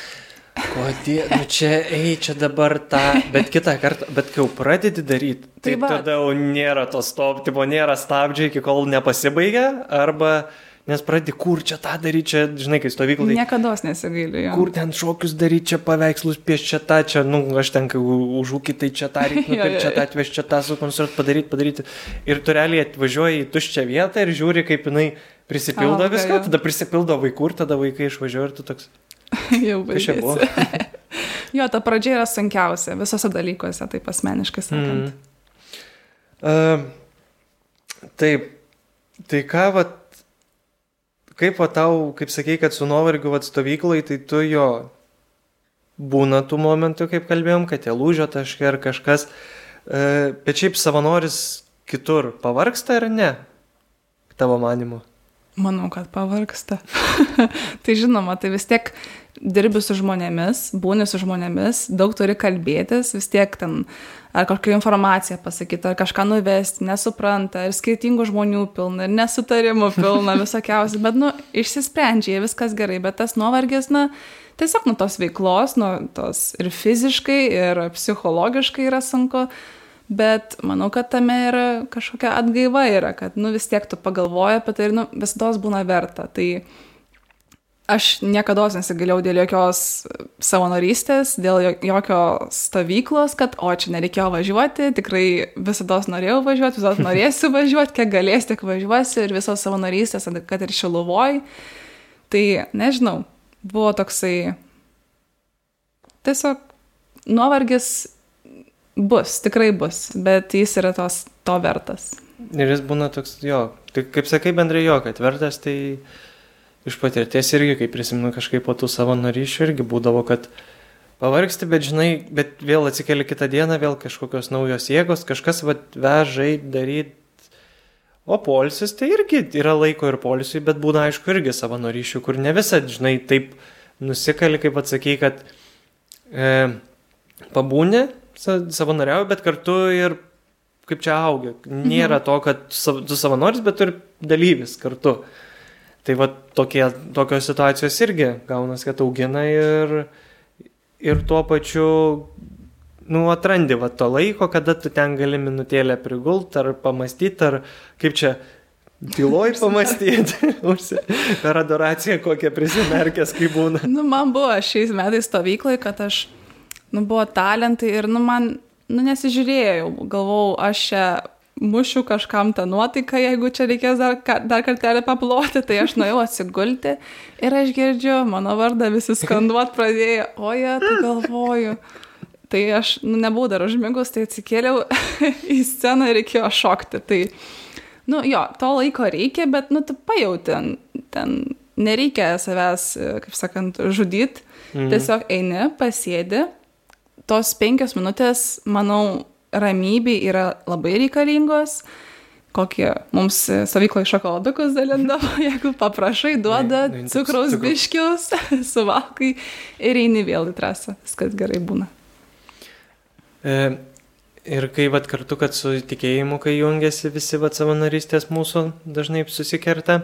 Kodėl, nu čia, ei, čia dabar tą, bet kitą kartą, bet kai jau pradedi daryti, tai, tai tada jau nėra to stop, tipo nėra stabdžiai, iki kol nepasibaigia, arba Nes pradedi, kur čia tą daryti, čia, žinai, kai stovyklai. Niekada nesigailiu. Kur ten šokius daryti, čia paveikslus pieš čia tą, čia, nu, aš ten, kai užūkį, tai čia tą reikia, (laughs) nu, čia tą atvežti, čia tą sukonstruoti, padaryti, padaryti. Ir tu realiai atvažiuoji į tuščią vietą ir žiūri, kaip jinai prisipildo A, viską, tada prisipildo vaikų ir tada vaikai išvažiuoja ir tu toks. (laughs) Jau baigėsi. (laughs) jo, ta pradžia yra sunkiausia visose dalykuose, taip asmeniškai sakant. Mm. Uh, taip, tai ką, vat, kaip va tau, kaip sakei, kad su nuovargiu atstovyklai, tai tu jo būna tų momentų, kaip kalbėjom, kad jie lūžio taškai ar kažkas, e, bet šiaip savanoris kitur pavarksta ar ne, tavo manimu? Manau, kad pavarksta. (laughs) tai žinoma, tai vis tiek dirbi su žmonėmis, būni su žmonėmis, daug turi kalbėtis, vis tiek ten ar kažkokią informaciją pasakyti, ar kažką nuvesti, nesupranta, ir skirtingų žmonių pilna, ir nesutarimų pilna, (laughs) visokiausių, bet, nu, išsisprendžia, viskas gerai, bet tas nuovargis, na, tiesiog nuo tos veiklos, nuo tos ir fiziškai, ir psichologiškai yra sunku, bet manau, kad tame yra kažkokia atgaiva yra, kad, nu, vis tiek tu pagalvoji apie tai ir, nu, visada būna verta. Tai, aš niekada nesigailiau dėl jokios savanorystės, dėl jokios stovyklos, kad o čia nereikėjo važiuoti, tikrai visada norėjau važiuoti, visada (laughs) norėsiu važiuoti, kiek galės, tiek važiuosiu ir visos savanorystės, kad ir šiluvoj. Tai nežinau, buvo toksai tiesiog nuovargis bus, tikrai bus, bet jis yra tos, to vertas. Ir jis būna toks, jo, kaip sakai bendrai jo, kad vertas, tai iš patirties irgi, kai prisimenu kažkaip po tų savo naryšių, irgi būdavo, kad pavargsti, bet žinai, bet vėl atsikeli kitą dieną, vėl kažkokios naujos jėgos, kažkas vad vežai daryti. O polisis tai irgi yra laiko ir polisui, bet būna aišku irgi savanorysčių, kur ne visą, žinai, taip nusikali, kaip atsakai, kad e, pabūni, savanoriauju, bet kartu ir kaip čia augia. Nėra mhm. to, kad tu savanoris, bet ir dalyvis kartu. Tai va tokie, tokios situacijos irgi gaunas, kad augina ir, ir tuo pačiu, nu, atrandi va to laiko, kada tu ten gali minutėlę prigult ar pamastyti, ar kaip čia Tyloj pamastyti, (laughs) per adoraciją kokią prisimerkęs, kaip būna. Nu, man buvo šiais metais stovyklai, kad aš, nu, buvo talentai ir, nu, man, nu, nesižiūrėjau, galvau, aš čia mušiu kažkam tą nuotaiką, jeigu čia reikės dar, dar kartelį paploti, tai aš nuėjau atsigulti ir aš girdžiu, mano vardą visi skanduot pradėjo, oje, tai galvoju. Tai aš nu, nebuvau dar užmigus, tai atsikėliau (laughs) į sceną ir reikėjo šokti. Tai, nu jo, to laiko reikia, bet, nu, tu pajauti, ten, ten nereikia savęs, kaip sakant, žudyti. Mhm. Tiesiog eini, pasėdi. Tos penkios minutės, manau, ramybė yra labai reikalingos. Kokie mums savykloje šokoladukus dalindavo, (laughs) jeigu paprašai, duoda ne, ne, cukraus cukrus. biškius, (laughs) suvalkai ir eini vėl į trasą. Viskas gerai būna. E, Ir kai vat kartu, kad su tikėjimu, kai jungiasi visi vat savanorystės mūsų dažnai susikerta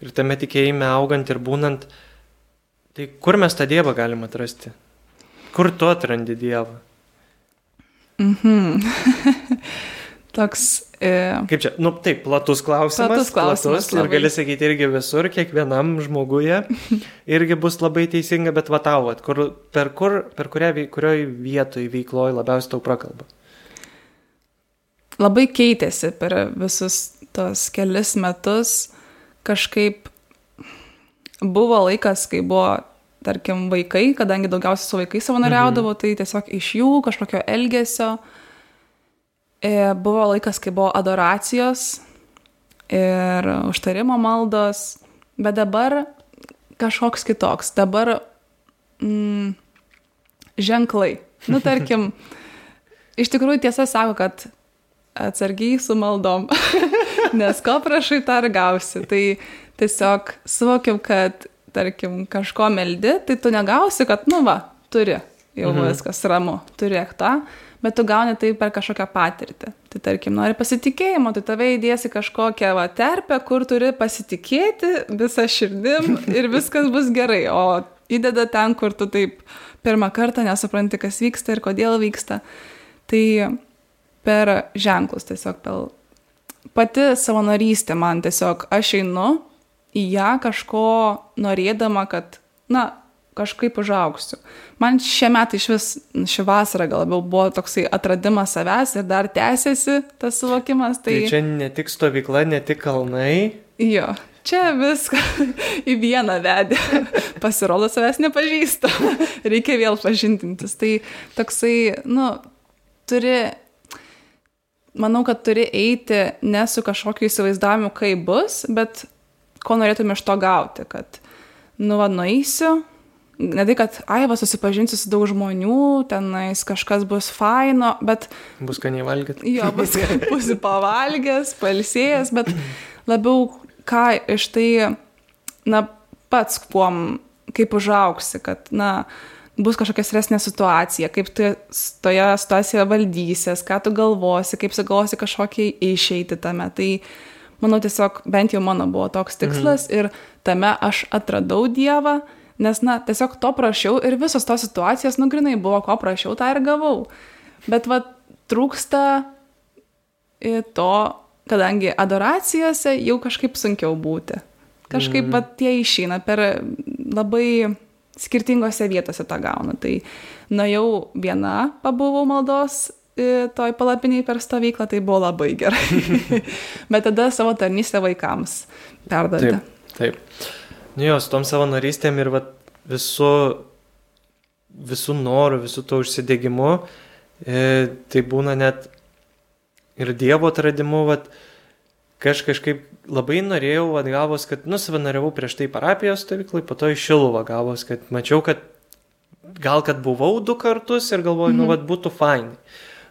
ir tame tikėjime augant ir būnant, tai kur mes tą Dievą galime atrasti? Kur tu atrandi Dievą? Mhm. (laughs) Toks. E... Kaip čia, nu taip, platus klausimas. Platus klausimas. Platus, ir gali sakyti irgi visur, kiekvienam žmoguje. (laughs) irgi bus labai teisinga, bet vatauvat, kur, per, kur, per kurią, kurioje vietoje veikloje labiausiai tau prakalba labai keitėsi per visus tos kelis metus. Kažkaip buvo laikas, kai buvo, tarkim, vaikai, kadangi daugiausiai su vaikais savanoriaudavo, mhm. tai tiesiog iš jų kažkokio elgesio. E, buvo laikas, kai buvo adoracijos ir užtarimo maldos, bet dabar kažkoks kitoks. Dabar mm, ženklai. Nu, (laughs) tarkim, iš tikrųjų tiesa sako, kad atsargiai su maldom, (laughs) nes ko prašai, tą ir gausi. Tai tiesiog suvokiam, kad, tarkim, kažko meldi, tai tu negausi, kad, nu va, turi, jau mhm. viskas ramu, turėk tą, bet tu gauni tai per kažkokią patirtį. Tai tarkim, nori pasitikėjimo, tai tave įdėsi kažkokią va, terpę, kur turi pasitikėti visą širdim (laughs) ir viskas bus gerai, o įdeda ten, kur tu taip pirmą kartą nesupranti, kas vyksta ir kodėl vyksta. Tai per ženklus tiesiog per pati savanorystė man tiesiog aš einu į ją kažko norėdama, kad, na, kažkaip užauksiu. Man šie metai iš vis, ši vasara gal labiau buvo toksai atradimas savęs ir dar tęsiasi tas suvokimas. Tai, tai čia ne tik stovykla, ne tik kalnai. Jo, čia viską (laughs) į vieną vedė. (laughs) Pasirodo, savęs nepažįsta. (laughs) Reikia vėl pažintintis. Tai toksai, nu, turi manau, kad turi eiti ne su kažkokiu įsivaizdavimu, kaip bus, bet ko norėtum iš to gauti, kad, nu, va, nueisiu, ne tai, kad, ai, va, susipažinsiu su daug žmonių, tenais kažkas bus faino, bet... Bus ką nevalgyti. Jo, bus, (laughs) bus pavalgęs, palsėjęs, bet labiau ką iš tai, na, pats kuom, kaip užauksi, kad, na, bus kažkokia stresnė situacija, kaip tu toje situacijoje valdysies, ką tu galvosi, kaip sugalvosi kažkokį išeiti tame. Tai manau tiesiog bent jau mano buvo toks tikslas mhm. ir tame aš atradau Dievą, nes, na, tiesiog to prašiau ir visos tos situacijos, nu, grinai buvo, ko prašiau, tą ir gavau. Bet, va, trūksta to, kadangi adoracijose jau kažkaip sunkiau būti. Kažkaip, mhm. va, tie išeina per labai skirtingose vietose tą gaunu. Tai nuėjau viena, pabuvau maldos toj palapiniai per stovyklą, tai buvo labai gerai. (laughs) Bet tada savo tarnystę vaikams perdavė. Taip, taip. Nu jos, tom savanorystėm ir vat, visų, visų norų, visų to užsidėgymu, e, tai būna net ir Dievo atradimu, vat, aš kažkaip labai norėjau, atgavos, kad, nu, savanoriavau prieš tai parapijos stovyklai, po to iš Šiluvą gavos, kad mačiau, kad gal kad buvau du kartus ir galvoju, nu, mhm. nu, vad būtų fainai.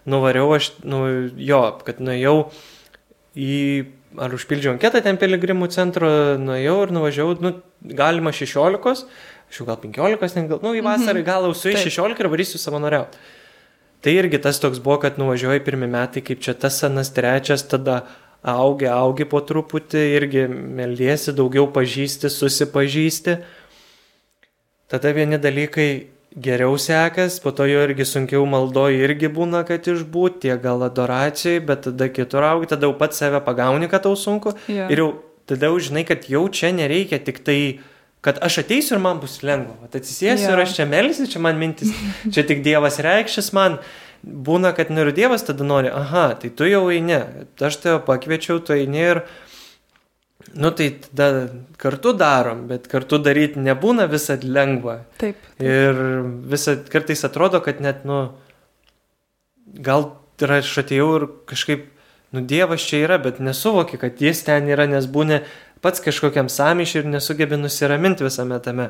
Nuvariau aš, nu, jo, kad nuėjau į ar užpildžiau anketą ten piligrimų centro, nuėjau ir nuvažiavau, nu, galima 16, aš jau gal 15, ten gal, nu, į vasarą gal jau su 16 ir varysiu savanoriauti. Tai irgi tas toks buvo, kad nuvažiuoju pirmie metai, kaip čia tas senas trečias, tada augi, augi po truputį, irgi meldiesi, daugiau pažįsti, susipažįsti. Tada vieni dalykai geriau sekas, po to jo irgi sunkiau maldoji irgi būna, kad išbūt, tie gal adoracijai, bet tada kitur augi, tada jau pats save pagauni, kad tau sunku. Jo. Ir jau tada jau žinai, kad jau čia nereikia tik tai, kad aš ateisiu ir man bus lengva. Atsisėsiu Jo. ir aš čia melsiu, čia man mintis, čia tik Dievas reikšis man. Būna, kad noriu Dievas, tada nori, aha, tai tu jau eini, aš tave pakviečiau, tu eini ir Nu tai tada kartu darom, bet kartu daryti nebūna visad lengva. Taip. Ir visad kartais atrodo, kad net, nu, gal ir aš atėjau ir kažkaip, nu, Dievas čia yra, bet nesuvoki, kad jis ten yra, nes būni pats kažkokiam samišiui ir nesugebi nusiraminti visame tame.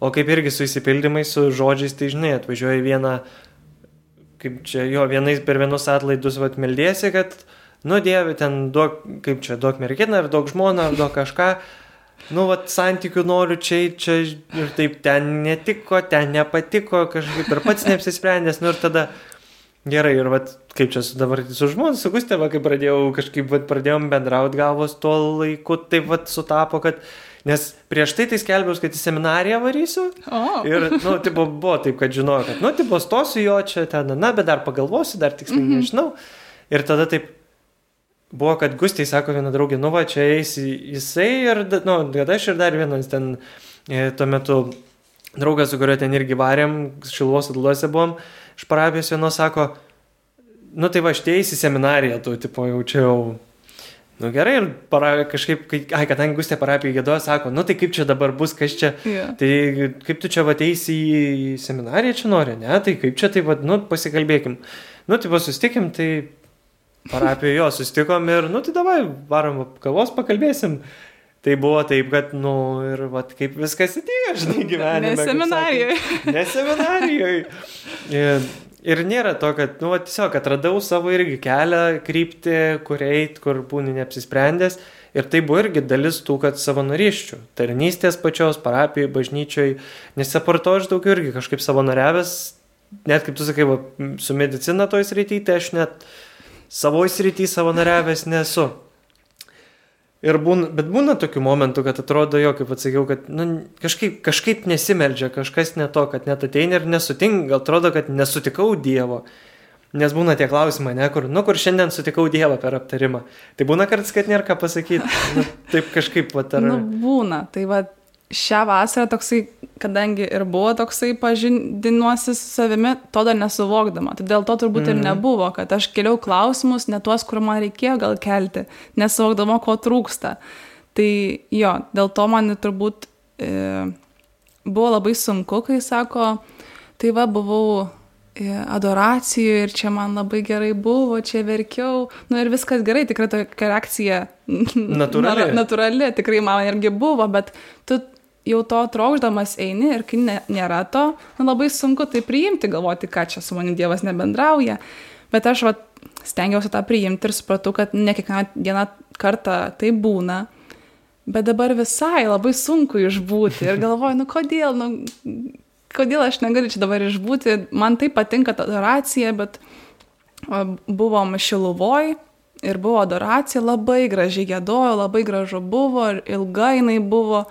O kaip irgi su įsipildymais, su žodžiais, tai žinai, atvažiuoja į vieną, kaip čia jo, vienais per vienus atlaidus, vad meldėsi, kad, nu, Dieve, ten duok, kaip čia, duok merginą, ar duok žmoną, ar duok kažką. Nu, vat, santykių noriu čia, čia ir taip ten netiko, ten nepatiko, kažkaip ir pats neapsisprendęs, nu ir tada gerai, ir vat, kaip čia su dabar su žmona, su Gusteva, kai pradėjau, kažkaip vat, pradėjom bendrauti gavos tuo laiku, taip vat sutapo, kad, nes prieš tai tai skelbiau, kad į seminariją varysiu. O, Ir, nu, tipo, buvo taip, kad žinojau, kad, nu, tipo, stosiu jo čia ten, na, bet dar pagalvosiu, dar tiksliai mm -hmm. nežinau. Ir tada taip buvo, kad Gustai sako viena draugė, nu, va, čia eis jisai ir, nu, kad aš ir dar vienas ten e, tuo metu draugas, su kuriuo ten irgi varėm, šilvos atluose buvom, iš parapijos vienos sako, nu, tai va, aš teisi seminariją, tu, tipo, jau čia jau Nu gerai, ir para, kažkaip, kai, ai, kadangi Gustė parapijai gėdoja, sako, nu tai kaip čia dabar bus, kas čia, Jo. tai kaip tu čia ateisi į seminariją čia nori, ne, tai kaip čia, tai vad, nu pasikalbėkim. Nu tai susitikim, tai parapijoje jo susitikom ir, nu tai davai, varom kavos pakalbėsim. Tai buvo taip, kad, nu, ir vat, kaip viskas įtėjo, žinai, gyvenime. Ne seminarijoje. Ne seminarijoje. Ir, nėra to, kad, nu, va, tiesiog atradau savo irgi kelią, kryptį, kur eit, kur būni neapsisprendęs. Ir tai buvo irgi dalis tų, kad savanoriščių. Tarnystės pačios, parapijoje, bažnyčioje. Nes aporto aš daugiau irgi kažkaip savanoriavęs, net kaip tu sakai, va, su medicina toj srityje, tai aš net savo srityje savanoriavęs nesu. Ir būna, bet būna tokių momentų, kad atrodo jo, kaip atsakiau, kad nu, kažkaip, kažkaip nesimeldžia, kažkas ne to, kad net ateina ir nesutink, atrodo, kad nesutikau Dievo. Nes būna tie klausimai, ne, kur, nu, kur šiandien sutikau Dievą per aptarimą. Tai būna kartais, kad nėra ką pasakyti. Nu, taip kažkaip, va, ar... Nu, būna. Tai va, šią vasarą toksai, kadangi ir buvo toksai pažindinuosi su savimi, to dar nesuvokdama. Tai dėl to turbūt mm. ir nebuvo, kad aš keliau klausimus, ne tuos, kur man reikėjo gal kelti, nesuvokdama, ko trūksta. Tai jo, dėl to man turbūt e, buvo labai sunku, kai sako, tai va, buvau e, adoracijų ir čia man labai gerai buvo, čia verkiau. Nu ir viskas gerai, tikrai tokia reakcija (laughs) Natūrali. na- natūrali, tikrai man irgi buvo, bet tu jau to trokšdamas eini ir kai ne, nėra to, nu, labai sunku tai priimti, galvoti, ką čia su manim Dievas nebendrauja. Bet aš vat, stengiausi tą priimti ir supratau, kad ne kiekvieną dieną kartą tai būna. Bet dabar visai labai sunku išbūti ir galvoju, nu kodėl, nu, kodėl aš negaliu čia dabar išbūti. Man tai patinka ta adoracija, bet buvom šiluvoj ir buvo adoracija, labai gražiai gėdojo, labai gražu buvo, ir ilga jinai buvo.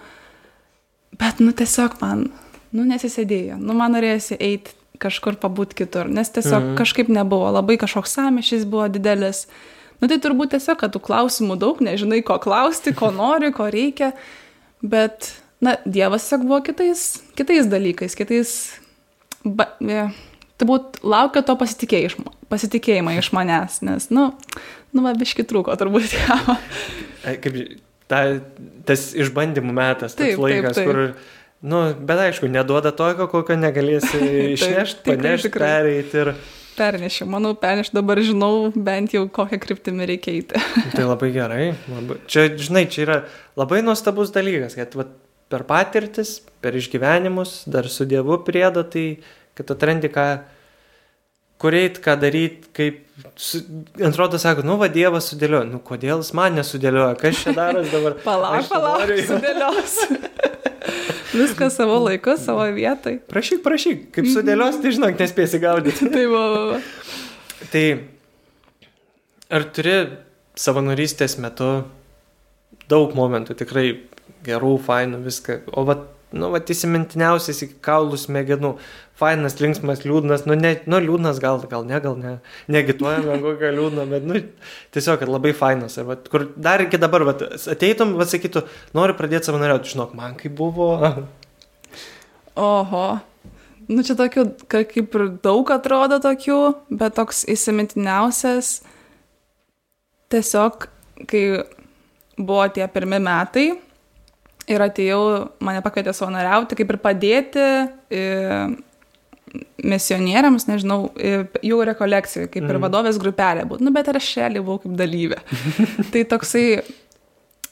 Bet, nu, tiesiog man, nu, nesisėdėjo. Nu, man norėjosi eiti kažkur pabūti kitur, nes tiesiog Mhm. kažkaip nebuvo, labai kažkoks samišys buvo didelis. Nu, tai turbūt tiesiog, kad tų klausimų daug, nežinai, ko klausti, ko (laughs) nori, ko reikia. Bet, na, Dievas tiesiog buvo kitais, kitais dalykais, kitais... Ba, e, turbūt laukia to pasitikėjimo, pasitikėjimo iš manęs, nes, nu, nu, va, biški trūko turbūt. (laughs) Ai, Kaip ta, tas išbandymų metas, tas Taip, taip, laikas, taip. kur, nu, bet aišku, neduoda tokio, kokio negalėsi (laughs) išnešti, panešti, pereiti ir Pernešiu, manau, pernešiu, dabar žinau bent jau kokią kryptimį reikia eiti. (laughs) tai labai gerai. Labai. Čia, žinai, čia yra labai nuostabus dalykas, kad vat, per patirtis, per išgyvenimus, dar su Dievu priedo, tai kad atrandi, ką, kur eit, ką daryti, kaip... Su, atrodo, sako, nu, va, Dievas sudėliojo. Nu, kodėl jis man nesudėliojo? Kas čia daras dabar? (laughs) Palauk, palauk, noriu- sudėlios. (laughs) Viskas savo laiku, savo vietai. Prašyk, prašyk, kaip sudėlios, tai žinok, nespėsi gaudyti. (laughs) Tai va, va, va. Tai ar turi savanorystės metu daug momentų, tikrai gerų, fainų, viską. O va, nu, va, įsimintiniausias iki kaulų smegenų. Fainas, linksmas, liūdnas, nu, ne, nu liūdnas gal, gal ne, gal ne. Negituojame kokią liūdną, bet, nu, tiesiog, kad labai fainas. Ir, va, kur dar iki dabar, va, ateitum, va, sakytų, noriu pradėti savanoriauti, žinok, man kaip buvo. (laughs) Oho. Nu, čia tokių, ka- kaip ir daug atrodo tokių, bet toks įsimintiniausias tiesiog, kai buvo tie pirmi metai ir atėjau, mane pakvietė savanoriauti, kaip ir padėti misionieriams, nežinau, e, jų rekolekcijai, kaip ir Mhm. vadovės grupelė būtų, nu, bet ir aš šelį buvau kaip dalyvė. (laughs) tai toksai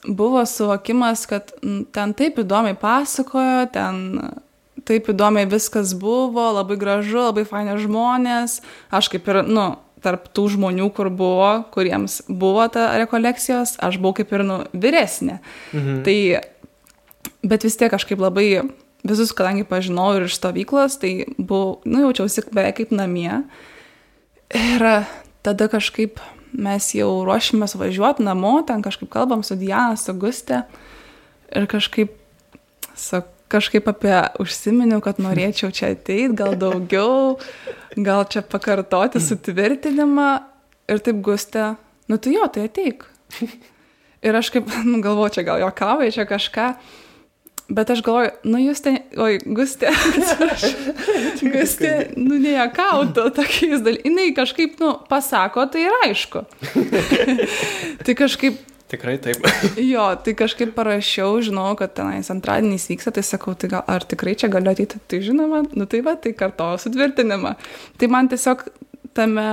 buvo suvokimas, kad ten taip įdomiai pasakojo, ten taip įdomiai viskas buvo, labai gražu, labai faini žmonės. Aš kaip ir, nu, tarp tų žmonių, kur buvo, kuriems buvo ta rekolekcijos, aš buvau kaip ir, nu, vyresnė. Mhm. Tai, bet vis tiek kažkaip labai visus, kadangi pažinau ir iš stovyklos, tai buvau, nu, jaučiausi beveik kaip namie. Ir tada kažkaip mes jau ruošimės važiuoti namo, ten kažkaip kalbam su Diana, su Gustė. Ir kažkaip, sa, kažkaip apie užsiminiau, kad norėčiau čia ateiti, gal daugiau, gal čia pakartoti sutvirtinimą. Ir taip Gustė, nu tai jo, tai ateik. Ir aš kaip, nu galvoju, čia gal jokavai, čia kažką. Bet aš galvoju, nu jūs ten, oi, Gustė. (laughs) Gustė, nu nejakautų tokiais dalykais. Jis kažkaip, nu, pasako, tai yra aišku. (laughs) tai kažkaip, Tikrai taip. (laughs) jo, tai kažkaip parašiau, žinau, kad tenais antradieniais vyksta, tai sakau, tai gal, ar tikrai čia galiu ateiti, tai žinoma, nu tai va, tai kartoju sutvirtinimą. Tai man tiesiog tame,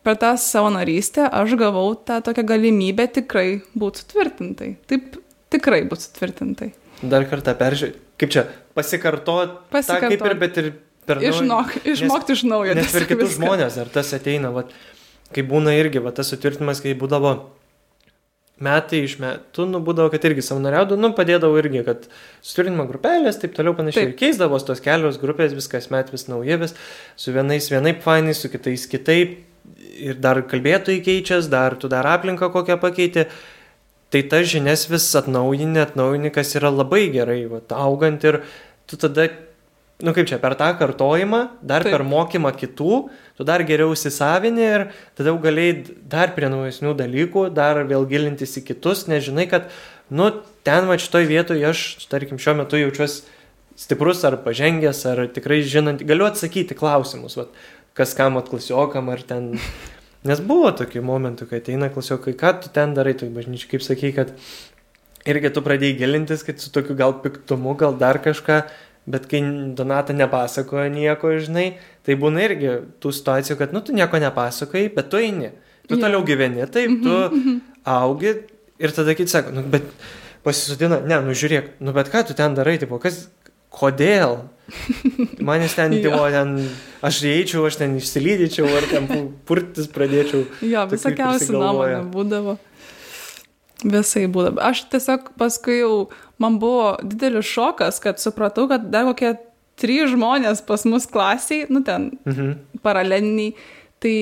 per tą savanorystę aš gavau tą tokią galimybę tikrai būti sutvirtintai. Taip, tikrai būti sutvirtintai. Dar kartą peržiūrėti. Kaip čia, pasikartot, Pasikartot. kaip ir, bet ir per naują. Išmok, išmokti iš naujo. Nes tiesiog kitus viską. žmonės, ar tas ateina, vat, kai būna irgi, va, tas sutvirtinimas, kai būdavo metai iš metų, nu, būdavo, kad irgi savanoriaudavau, nu, padėdavau irgi, kad sutvirtinimo grupelės, taip toliau panašiai. Taip. Ir keisdavos tos kelios grupės, viskas met vis nauja, vis su vienais vienaip fainai, su kitais kitaip. Ir dar kalbėtojai keičias, dar tu dar aplinką kokią pakeiti. Tai tas žinias vis atnaujini, atnaujini, kas yra labai gerai, va, augant ir tu tada, nu kaip čia, per tą kartojimą, dar Taip. per mokymą kitų, tu dar geriau įsisavini ir tada jau galėjai dar prie naujesnių dalykų, dar vėl gilintis į kitus, nežinai, kad, nu, ten va šitoj vietoje aš, tarkim, šiuo metu jaučiuosi stiprus ar pažengęs, ar tikrai žinant, galiu atsakyti klausimus, va, kas kam atklasiokam, ar ten Nes buvo tokių momentų, kai ateina klasiokai, ką tu ten darai, tu bažnyčiai, kaip sakai, kad irgi tu pradėjai gilintis, kad su tokiu gal piktumu, gal dar kažką, bet kai Donata nepasakoja nieko, žinai, tai būna irgi tų situacijų, kad, nu, tu nieko nepasakoji, bet tu eini. Tu Jo. toliau gyveni, taip, tu augi ir tada kiti sako, nu, bet pasisudina, ne, nu žiūrėk, nu, bet ką tu ten darai, tipo, kas, kodėl? (laughs) Manęs ten, Jo. tipo, ten, aš įeičiau, aš ten išsilydyčiau, ar ten pu- purtis pradėčiau. Jo, visokiausių nuomonių būdavo. Visai būdavo. Aš tiesiog paskui jau, man buvo didelis šokas, kad supratau, kad dar kokie trys žmonės pas mus klasiai, nu ten Mhm. paraleliniai, tai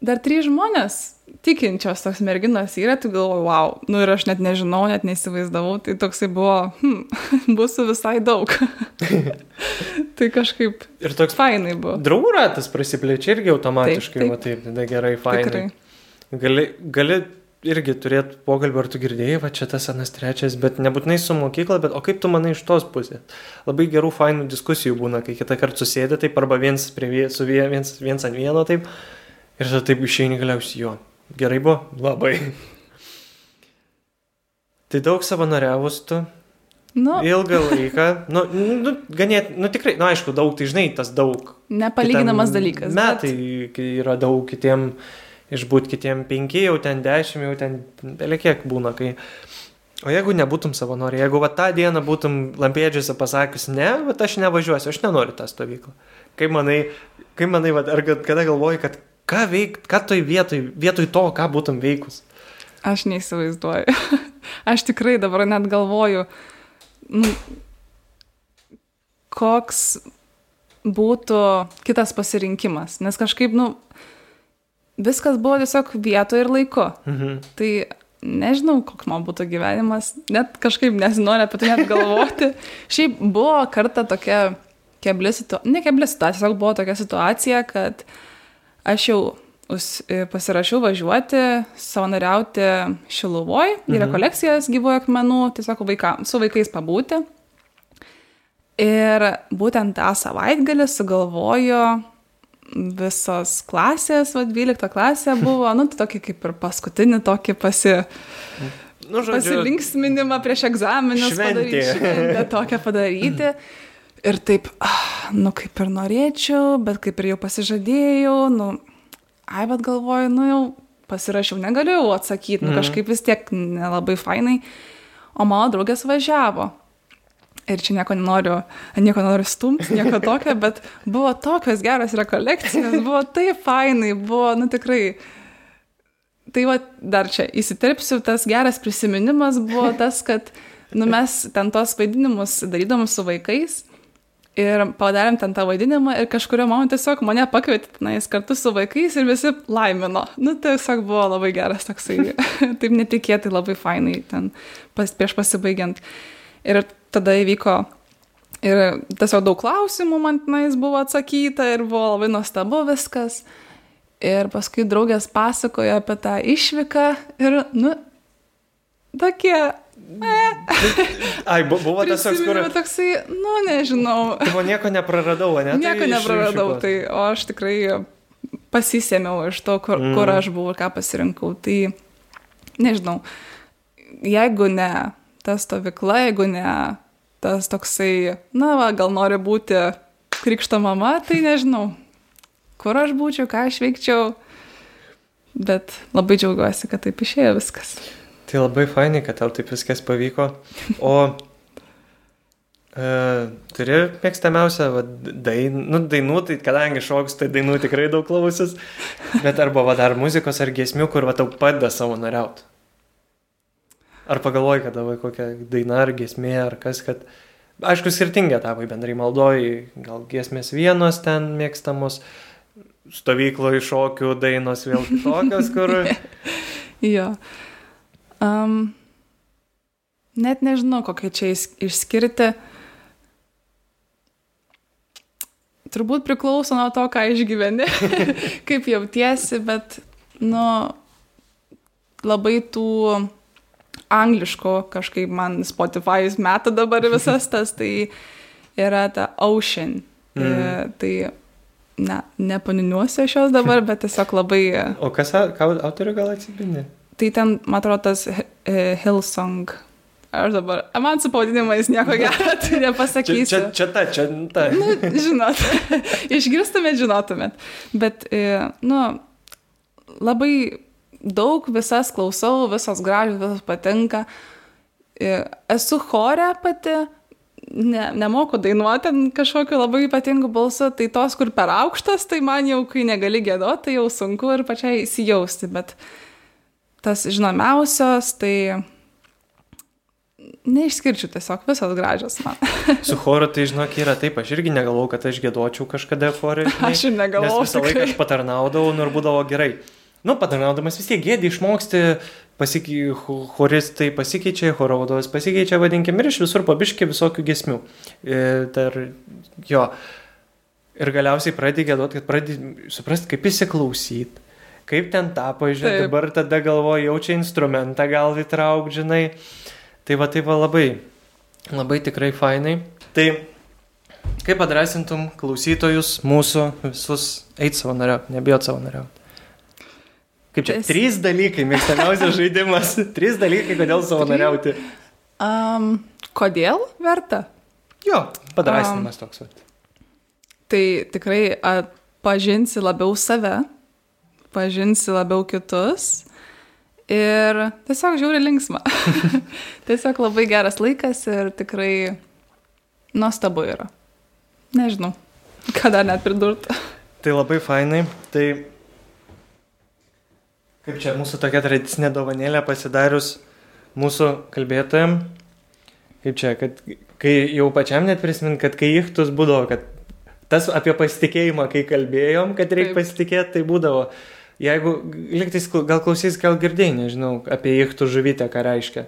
dar trys žmonės tikinčios tos merginos yra, tai galvoju, wow, nu ir aš net nežinau, net neįsivaizdavau, tai toksai buvo, (laughs) hm, bus visai daug. (laughs) tai kažkaip Ir toks fainai buvo. draugų ratas prasiplečia irgi automatiškai, Taip, va taip, tada gerai, fainai. Tikrai. Gali, gali irgi turėti pokalbį, ar tu girdėjai, va čia tas anas trečias, bet nebūtinai su mokykla, bet o kaip tu manai iš tos pusės? Labai gerų, fainų diskusijų būna, kai kitą kartą susėdė, taip arba viens, prie, su vie- viens, viens ant vieno, taip, ir tada taip išeini galiausiai jo. Gerai buvo? Labai. Tai daug savanoriavus tu, Nu, ilgą laiką, nu, nu, ganėt, nu tikrai, nu aišku, daug, tai žinai, tas daug. nepalyginamas dalykas. Metai, bet- yra daug kitiem, išbūt kitiem penki, jau ten dešimt, jau ten belekiek būna, kai... O jeigu nebūtum savanori, jeigu va tą dieną būtum lampėdžiuose pasakius, ne, va aš nevažiuosiu, aš nenoriu tą stovyklą. Kaip manai, kaip manai, va, ar kad- kada galvoji, kad ką veikt, ką toj vietoj, vietoj to, ką būtum veikus? Aš neįsivaizduoju. (laughs) Aš tikrai dabar net galvoju, nu, koks būtų kitas pasirinkimas. Nes kažkaip, nu, viskas buvo tiesiog vietoje ir laiku. Mhm. Tai nežinau, koks man būtų gyvenimas, net kažkaip nesinori apie tai net galvoti. (laughs) Šiaip buvo kartą tokia kebli situacija, ne kebli situacija, tiesiog buvo tokia situacija, kad aš jau e, pasirašiau važiuoti, savanoriauti Šiluvoj, į Mhm. rekolekcijas gyvojo akmenų, tiesiog vaika, su vaikais pabūti. Ir būtent tą savaitgalį sugalvojo visos klasės, va 12 klasė buvo, nu, tai tokį kaip ir paskutinį tokį pasi, Nu, pasilinksminimą prieš egzaminus šventė. padaryti, šventę tokią padaryti. Ir taip, ah, nu kaip ir norėčiau, bet kaip ir jau pasižadėjau, nu, ai, bet galvoju, nu jau pasirašiau, negaliu atsakyti, nu Mhm. kažkaip vis tiek nelabai fainai. O mano draugės važiavo. Ir čia nieko nenoriu, nieko nenoriu stumti, nieko (laughs) tokio, bet buvo tokios geros rekolekcijos, buvo taip fainai, buvo, nu tikrai. Tai va, dar čia įsiterpsiu, tas geras prisiminimas buvo tas, kad nu, mes ten tos vaidinimus darydom su vaikais ir padarėm ten tą vaidinimą ir kažkurio momentu tiesiog mane pakvietė tenais kartu su vaikais ir visi laimino. Nu, tiesiog buvo labai geras toksai, (laughs) taip netikėtai labai fainai ten pas, prieš pasibaigiant. Ir tada įvyko ir tiesiog daug klausimų man tenais buvo atsakyta ir buvo labai nuostabu viskas. Ir paskui draugės pasakojo apie tą išvyką ir, nu, tokie... Ai, bu- buvo tas toks, kur... toksai, nu, nežinau. Tipo, nieko nepraradau, ne? Nieko iš- nepraradau, iššūkos. tai o aš tikrai pasisėmiau iš to, kur, mm. kur aš buvau ir ką pasirinkau. Tai nežinau, jeigu ne ta stovykla, jeigu ne tas toksai, na, va, gal nori būti krikšto mama, tai nežinau, kur aš būčiau, ką aš veikčiau. Bet labai džiaugiuosi, kad taip išėjo viskas. Tai labai fainai, kad tau taip viskas pavyko. O e, turi mėgstamiausią va, dain, nu, dainų, tai kadangi šoks, tai dainų tikrai daug klausysis. Bet arba va, dar muzikos ar giesmių, kur va, tau padeda savanoriauti. Ar pagalvoji, kad tavo kokia daina ar giesmė ar kas, kad... Aišku, skirtingi etapai bendrai maldoji, gal giesmės vienos ten mėgstamos, stovykloje šokių dainos vėl kitokios, kur... (laughs) Jo. Um, net nežinau, kokią čia išskirti. Turbūt priklauso nuo to, ką išgyveni, (laughs) kaip jautiesi, bet, nu, labai tų angliškų kažkaip man Spotify'us meta dabar visas tas, tai yra ta Ocean. Mm. Mm. Tai, ne, nepaniniuosiu aš jos dabar, bet tiesiog labai O kas, ką autorių gal atsipindi? Tai ten, man atrodo, tas e, Hillsong. Aš dabar, man su pavadinimais nieko (laughs) gero tai Čia, nepasakysiu. čia, čia ta, čia ta. Nu, žinot, (laughs) išgirstumėt, žinotumėt. Bet, e, nu, labai daug visas klausau, visos gražios, visos patinka. E, Esu chore pati, ne, nemoku dainuoti ten kažkokiu labai ypatingu balsu, tai tos, kur per aukštas, tai man jau, kai negali gėdoti, tai jau sunku ir pačiai įsijausti, bet tas žinomiausios, tai neišskirčiau tiesiog, visos gražios man. (laughs) Su choru tai žinok yra taip, aš irgi negalvau, kad aš gėdočiau kažkada chorui. (laughs) Aš ir negalvojau, Nes visą laiką aš patarnaudavau, nu ir būdavo gerai. Nu, patarnaudamas vis tiek gėdį išmoksti, pasikei, choristai pasikeičia, choro vadovas pasikeičia, vadinkim, ir iš visur pabiški visokių gesmių. E, Tar, jo. Ir galiausiai pradedi gėdoti, kad pradedi suprasti, kaip įsiklausyti. Kaip ten tapo, žinai, Taip. dabar tada galvoju, jaučia instrumentą gal įtrauk, žinai. Tai va, tai va labai, labai tikrai fainai. Tai kaip padrasintum klausytojus mūsų visus eiti savanoriauti, nebijot savanoriauti? Kaip čia? Tas- Trys dalykai, mėgstamiausias (laughs) žaidimas. Trys dalykai, kodėl savanoriauti. Um, kodėl verta? Jo, padrasinimas toks. vat. Tai tikrai pažinsi labiau save, pažinsi labiau kitus ir tiesiog žiūri linksmą. (laughs) tiesiog labai geras laikas ir tikrai nuostabu yra. Nežinau. Ką dar net pridurtų? (laughs) Tai labai fainai. Tai kaip čia mūsų tokia tradicinė dovanėlė pasidarius mūsų kalbėtojam. Kaip čia, kad kai jau pačiam net prisimint, kad kai ichtus būdavo, kad tas apie pasitikėjimą, kai kalbėjom, kad reikia pasitikėti, tai būdavo. Jeigu, liktais, gal klausys, gal girdėjai, nežinau, apie ichtų žuvytę, ką reiškia.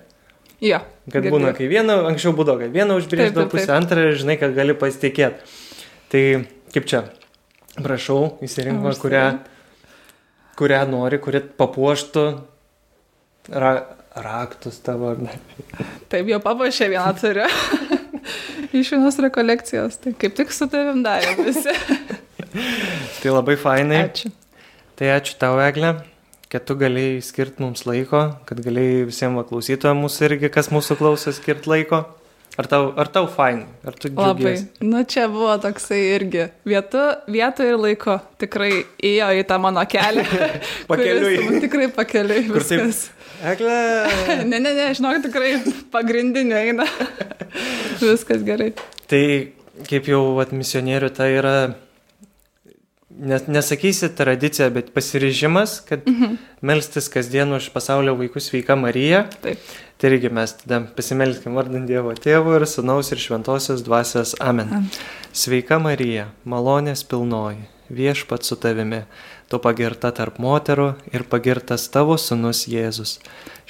Jo. Kad girdėjau. būna, kai vieną, anksčiau būdavo, kad vieną užbrėždavo pusę, antrą ir žinai, kad gali pasitikėti. Tai kaip čia, prašau, įsirink, Užsirink. kurią, kurią nori, kuri papuoštų ra, raktus tavo. ar ne. Taip, jau papuošė vieną turiu. (laughs) Iš vienos rekolekcijos. Tai kaip tik su tavim darė visi. Tai labai fainai. Ačiū. Tai ačiū tau, Eglė, kad tu galėjai skirti mums laiko, kad galėjai visiems klausytojams mūsų irgi, kas mūsų klauso, skirti laiko. Ar tau, ar tau fainai? Ar tu Labai. džiaugiesi? Nu, čia buvo toksai irgi. Vietu, vietu ir laiko tikrai ėjo į tą mano kelią. (laughs) Pakeliui. kuris, (laughs) tikrai pakeliui. Kur taip-. Eglė. (laughs) Ne, ne, ne, žinok, tikrai pagrindinė eina. Viskas gerai. Tai kaip jau vat, misionierių tai yra, nes, nesakysi tradicija, bet pasiryžimas, kad mhm. melstis kasdien už pasaulio vaikų sveika Marija. Taip. Tai irgi mes tada pasimelskim vardant Dievo Tėvo ir Sūnaus ir Šventosios Dvasios Amen. Amen. Sveika Marija, malonės pilnoji, viešpat su tavimi, tu pagirta tarp moterų ir pagirtas tavo Sūnus Jėzus.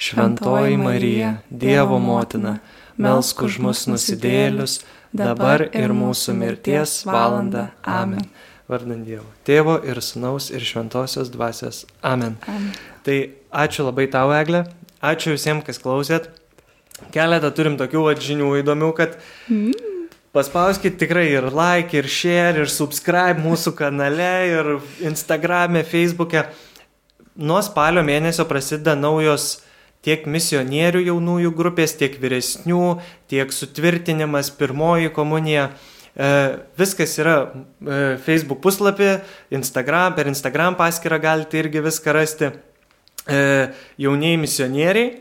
Šventoji Marija, Dievo motina, melsk už mus nusidėlius, dabar ir mūsų mirties valanda. Amen. Vardant Dievo. Tėvo ir Sūnaus ir Šventosios Dvasios. Amen. Amen. Tai ačiū labai tau, Eglė. Ačiū visiems, kas klausėt. Keletą turim tokių vat žinių įdomių, kad paspauskit tikrai ir like, ir share, ir subscribe mūsų kanale, ir Instagram'e, Facebook'e. Nuo spalio mėnesio prasideda naujos tiek misionierių jaunųjų grupės, tiek vyresnių, tiek sutvirtinimas, pirmoji komunija. E, viskas yra e, Facebook puslapį, Instagram, per Instagram paskyrą galite irgi viską rasti. E, jaunieji misionieriai.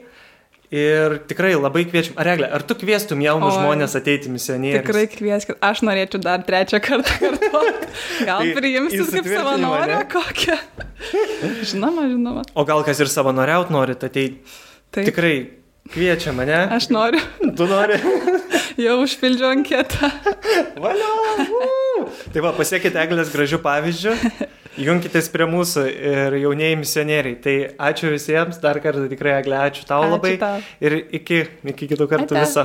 Ir tikrai labai kviečiam. Ar, Eglė, ar tu kvieštum jaunus žmonės ateiti misionierius? Tikrai kvieskit. Aš norėčiau dar trečią kartą kartuoti. Gal Tai priimsit kaip savanorę kokią? Žinoma, žinoma. O gal kas ir savanoriaut norit ateiti? Taip. Tikrai kviečia mane. Aš noriu. Tu nori? (laughs) Jau užpildžiau anketą. Valio! Uu! Tai va, pasiekite Eglės gražių pavyzdžių. Junkitės prie mūsų ir jaunieji misionieriai. Tai ačiū visiems, dar kartą tikrai Eglė, ačiū tau Ačiū labai. tau. Ir iki, iki kitų kartų Ate. viso.